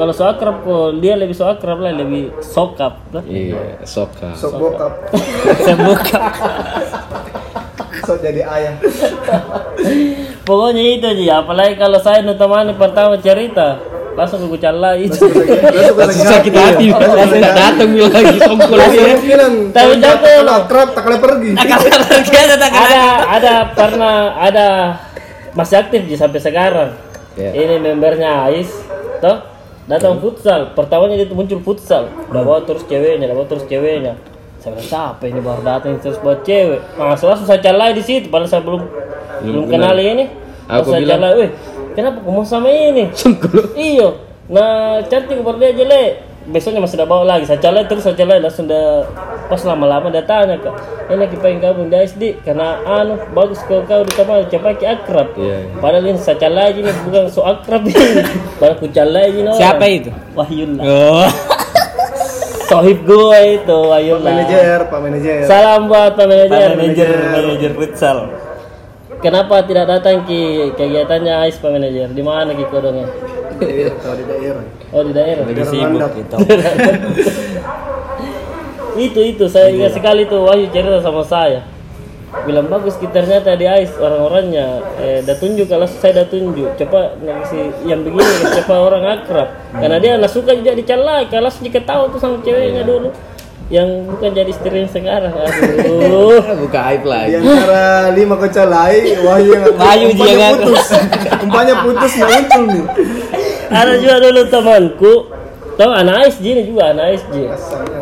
Kalau so akrab kok dia lebih so akrab lah, lebih sokap. lah. Iya, soka. Sok bokap, Sok jadi ayah. Pokoknya itu aja, apalagi kalau saya nutemani pertama cerita, langsung ke kucala itu. Langsung sakit hati, langsung datang lagi songkol lagi. Tapi kalau akrab tak boleh pergi. ada ada pernah ada masih aktif di sampai sekarang. Ya. Ini membernya Ais, toh datang futsal. Pertamanya dia tuh muncul futsal, udah bawa terus ceweknya, udah bawa terus ceweknya. Saya bilang siapa ini baru datang terus bawa cewek. Langsung saya calai di situ, padahal saya belum belum kenal ini. Aku saya bilang- calai, kenapa kamu sama ini? Iyo, nah cantik baru dia jelek. Besoknya masih udah bawa lagi. Saya calai terus saya calai langsung dah pas lama-lama dia tanya kak, ini kita pengen gabung di SD karena anu bagus kau kau di kamar coba ki akrab. Iya, iya. Padahal ini saya calai ini bukan so akrab ini. Padahal ku calai ini. Siapa itu? Wahyullah. Oh. Sohib gue itu Wahyullah. Manajer, Pak Manajer. Salam buat Pak Manajer. Manajer manajer futsal. Kenapa tidak datang ki kegiatannya Ais Pak Manajer? Di mana ki kodongnya? Kalau di daerah. Oh di daerah. Lagi sibuk gitu. itu itu saya ingat sekali tuh Wahyu cerita sama saya bilang bagus kita ternyata di AIS orang-orangnya. Eh dah tunjuk kalau saya dah tunjuk. Coba ngasih yang begini coba orang akrab. Karena dia nggak suka juga dicalai kalau jika tahu tuh sama ceweknya dulu. Yang bukan jadi istri yang sekarang. Aduh. Buka aib Di lagi. antara lima kecalai, Wahyu yang Wahyu dia putus. Umpanya putus nggak muncul nih. ada juga dulu temanku. Tau anak ASJ ini juga anak ASJ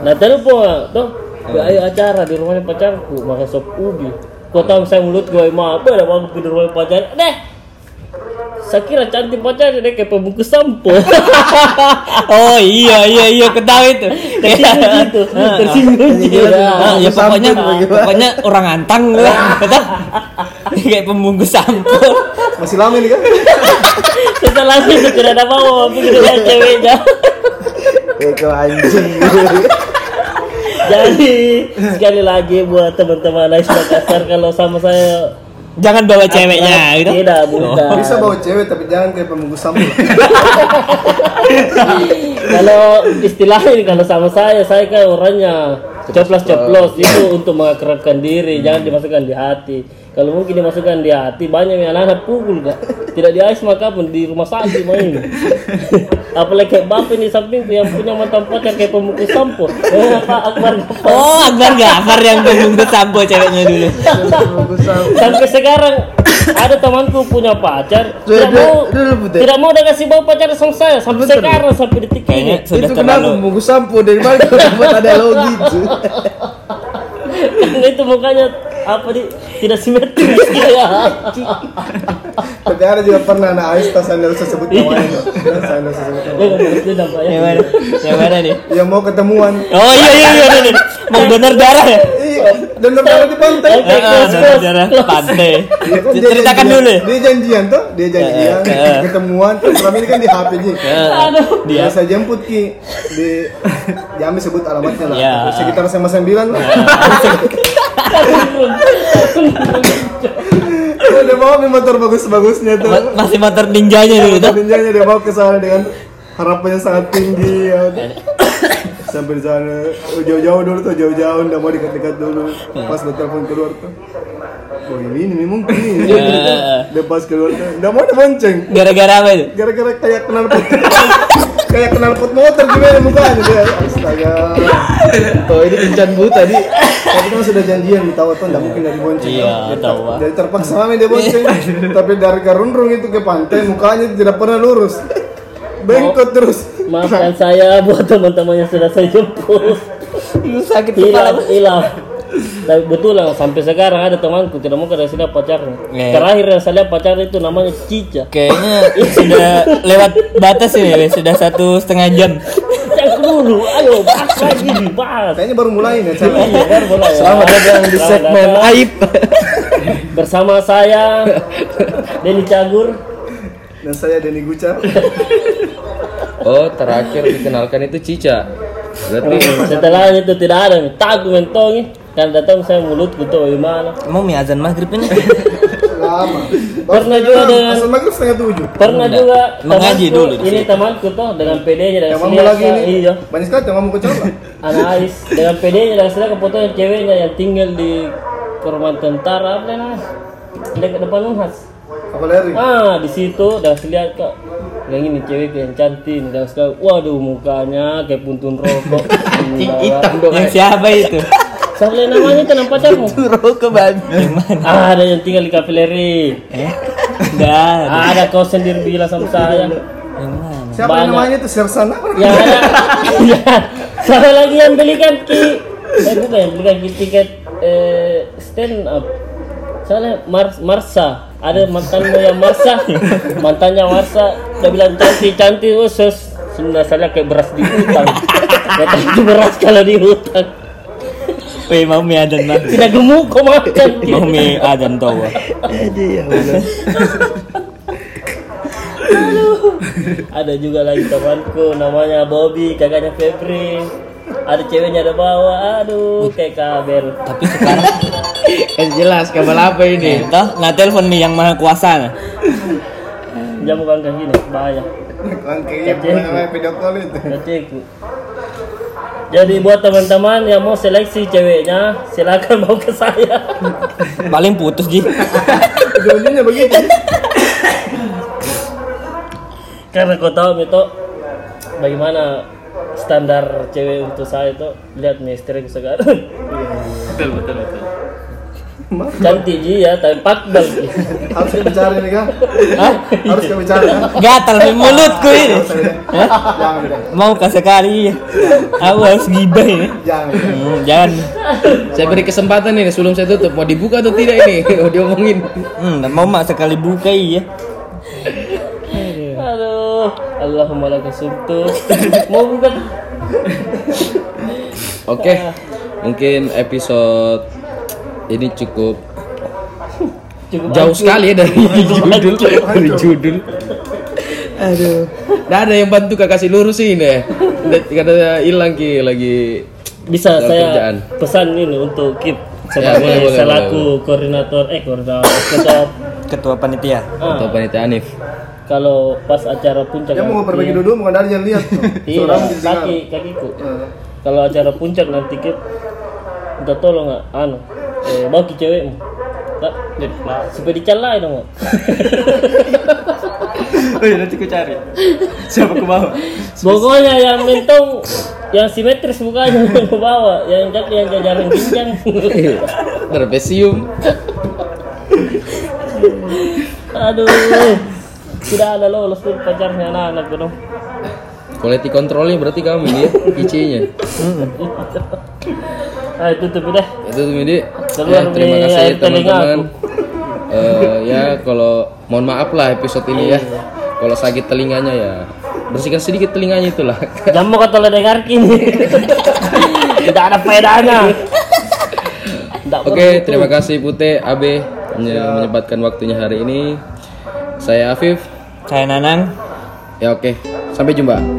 nah telepon. Tuh ayo acara di rumahnya pacarku makan sop ubi. Kau tahu saya mulut gue mah apa ada waktu di rumah pacar? Deh! Saya kira cantik pacarnya deh kayak pembungkus sampo oh iya iya iya ketahui itu. Tersinggung gitu tersinggung gitu. Ah, ya pokoknya Sampul bagaimana? pokoknya orang antang lah kata kayak pembungkus sampo Masih lama ini kan? setelah itu tidak ada mau pikir dia ceweknya. Eko anjing. Jadi sekali lagi buat teman-teman Ais Makassar kalau sama saya jangan bawa ceweknya gitu? Tidak bukan Bisa bawa cewek tapi jangan kayak pembungkus sampul. kalau istilahnya ini kalau sama saya saya kan orangnya coplos coplos itu untuk mengakrabkan diri jangan dimasukkan di hati kalau mungkin dimasukkan di hati banyak yang anak-anak pukul gak tidak di ais maka pun di rumah sakit main. Apalagi kayak bapak ini sampingku yang punya mantan pacar kayak pemukul sampo eh, apa akbar Gafar. oh Akbar Gafar yang pembungkus sampo ceweknya dulu. Sampai sekarang ada temanku punya pacar. Tidak mau tidak mau udah kasih bawa pacar sama saya. Sampai sekarang sampai detik ini. Itu kenapa pembungkus sampul dari mana dapat ada logi itu? itu mukanya apa di tidak simetris ya Tapi ada juga pernah anak Ais tas sandal saya sebut namanya. tuh. Dan Sandal saya sebut namanya. ya nggak boleh dendam pak ya yang mana yang mana nih Yang mau ketemuan. oh iya iya iya iya, iya. mau donor darah ya Iya, dan darah di pantai. Ah, donor darah pantai Iya, ceritakan dulu Dia janjian tuh, dia janjian, Eh, eh. ketemuan. Selama ini kan di HP Ji. aduh dia saya jemput ki di Jambi sebut alamatnya lah. Iya. Sekitar SMA 9 lah. Udah bawa motor bagus-bagusnya tuh. Ma- masih motor ninjanya dulu tuh Ninjanya dia bawa ke sana dengan harapannya sangat tinggi ya. Sampai di sana jauh-jauh dulu tuh jauh-jauh nggak mau dekat-dekat dulu. Pas udah telepon keluar tuh. Oh ini ini mungkin ini. Dia pas keluar tuh nggak mau dibonceng. gara-gara apa itu Gara-gara kayak kenal pot kayak kenal pot motor gimana mukanya dia. Astaga. Oh ini kencan bu tadi. Tapi kan sudah janjian tahu tuh nggak mungkin dari bonceng. Iya, tahu. Dari terpaksa mami dia bonceng. Tapi dari karunrung itu ke pantai mukanya tidak pernah lurus. Bengkot terus. maafkan saya buat teman-teman yang sudah saya jemput sakit hilang hilang tapi betul lah sampai sekarang ada temanku tidak mau kasih lihat pacarnya Iya. terakhir yang saya lihat pacarnya itu namanya Cica kayaknya sudah lewat batas ini weh. sudah satu setengah jam yang dulu ayo bahas lagi bahas Kayaknya baru mulai nih. Iya, baru mulai ya. selamat datang di segmen aib bersama saya Denny Cagur Dan saya Denny Guca. Oh, terakhir dikenalkan itu Cica. Berarti setelah itu tidak ada nih tagu mentong nih kan datang saya mulutku tuh gimana mau mie azan maghrib ini Lama. Pernah juga dengan- Asal maghrib setengah tujuh. pernah juga Mengaji dulu di ini situ. temanku tuh dengan PD-nya dan Yang Siliaka, lagi ini. iya Banyak sekali yang mau ke Jawa. anak Ais dengan PD-nya dan Siliaka fotonya ceweknya yang tinggal di perumahan tentara apa namanya dekat depan Unhas Apa lari? ah di situ dan Siliaka yang ini cewek yang cantik dan sekali waduh mukanya kayak puntun rokok hitam yang siapa itu Siapa namanya itu nama pacarmu? babi yang mana Ah, ada yang tinggal di kafileri. eh enggak ada Ada kau sendiri bilang sama saya. yang mana Siapa Banyak. namanya itu Sersan apa? Yang ada, ya, saya lagi yang belikan ki, eh bukan yang belikan ki tiket eh, stand up. Soalnya Mars, Marsa, ada mantanmu yang Marsa, mantannya Marsa, udah bilang cantik cantik, oh sus, sudah saya kayak beras di hutan. Kata beras kalau di hutan. Weh mau mie azan maghrib Tidak gemuk kau makan. mau mie azan tawa ada juga lagi temanku namanya Bobby kakaknya Febri. Ada ceweknya ada bawa aduh kayak kabel tapi sekarang eh, jelas kabar apa ini? eh, toh nah telepon nih yang maha kuasa. Jam bukan kayak gini bahaya. Langkahnya pernah namanya video call itu. Jadi buat teman-teman yang mau seleksi ceweknya silakan mau ke saya. Paling putus ji. Ujung-ujungnya begitu. karena kau tahu itu bagaimana standar cewek untuk saya itu lihat nih istriku sekarang. Betul betul betul cantik ji ya tapi pakbal Ji. harus bicara ini kan harus bicara kan Gatal di mulutku ini. jangan Mau ke sekali. Aku harus gibah ini. jangan Hmm, jangan. Saya beri kesempatan ini sebelum saya tutup. Mau dibuka atau tidak ini? Mau diomongin. Hmm, mau mak sekali buka iya. aduh Allahumma laka sumtu mau bukan Oke. Mungkin episode ini cukup cukup jauh hancur. sekali ya dari judul dari judul. Aduh. Nggak ada yang bantu kak kasih lurusin ya. Karena hilang ki lagi bisa saya kerjaan. pesan ini untuk Kip Ya, sebagai boleh, boleh, selaku koordinator eh koordinator ketua Ketua panitia. ah, atau panitia Anif. kalau pas acara puncak ya mau berbagi duduk bukan dari yang lihat tuh iya kaki kakiku Eh, kalau acara puncak nanti Kip minta tolong nggak anu eh, bawa ke cewekmu Tak, supaya dicalai dong oh iya nanti ku cari siapa ku bawa pokoknya yang mentong yang simetris mukanya ke bawah yang jak yang jajaran ginjang Trapesium. aduh tidak ada lolos tuh pacarnya anak-anak dong Quality controlnya berarti kamu ini ya, IC-nya. Ayo tutup udah Itu tuh Midi. Keluar Ya, terima kasih teman-teman. Eh, ya kalau mohon maaf lah episode ini ya. Kalau sakit telinganya ya bersihkan sedikit telinganya itulah. Jamu kata lo dengar kini. Tidak ada faedahnya. Tidak Oke, terima kasih Abe menye- menyempatkan waktunya hari ini. Saya Afif. Saya Nanang. Ya oke, sampai jumpa.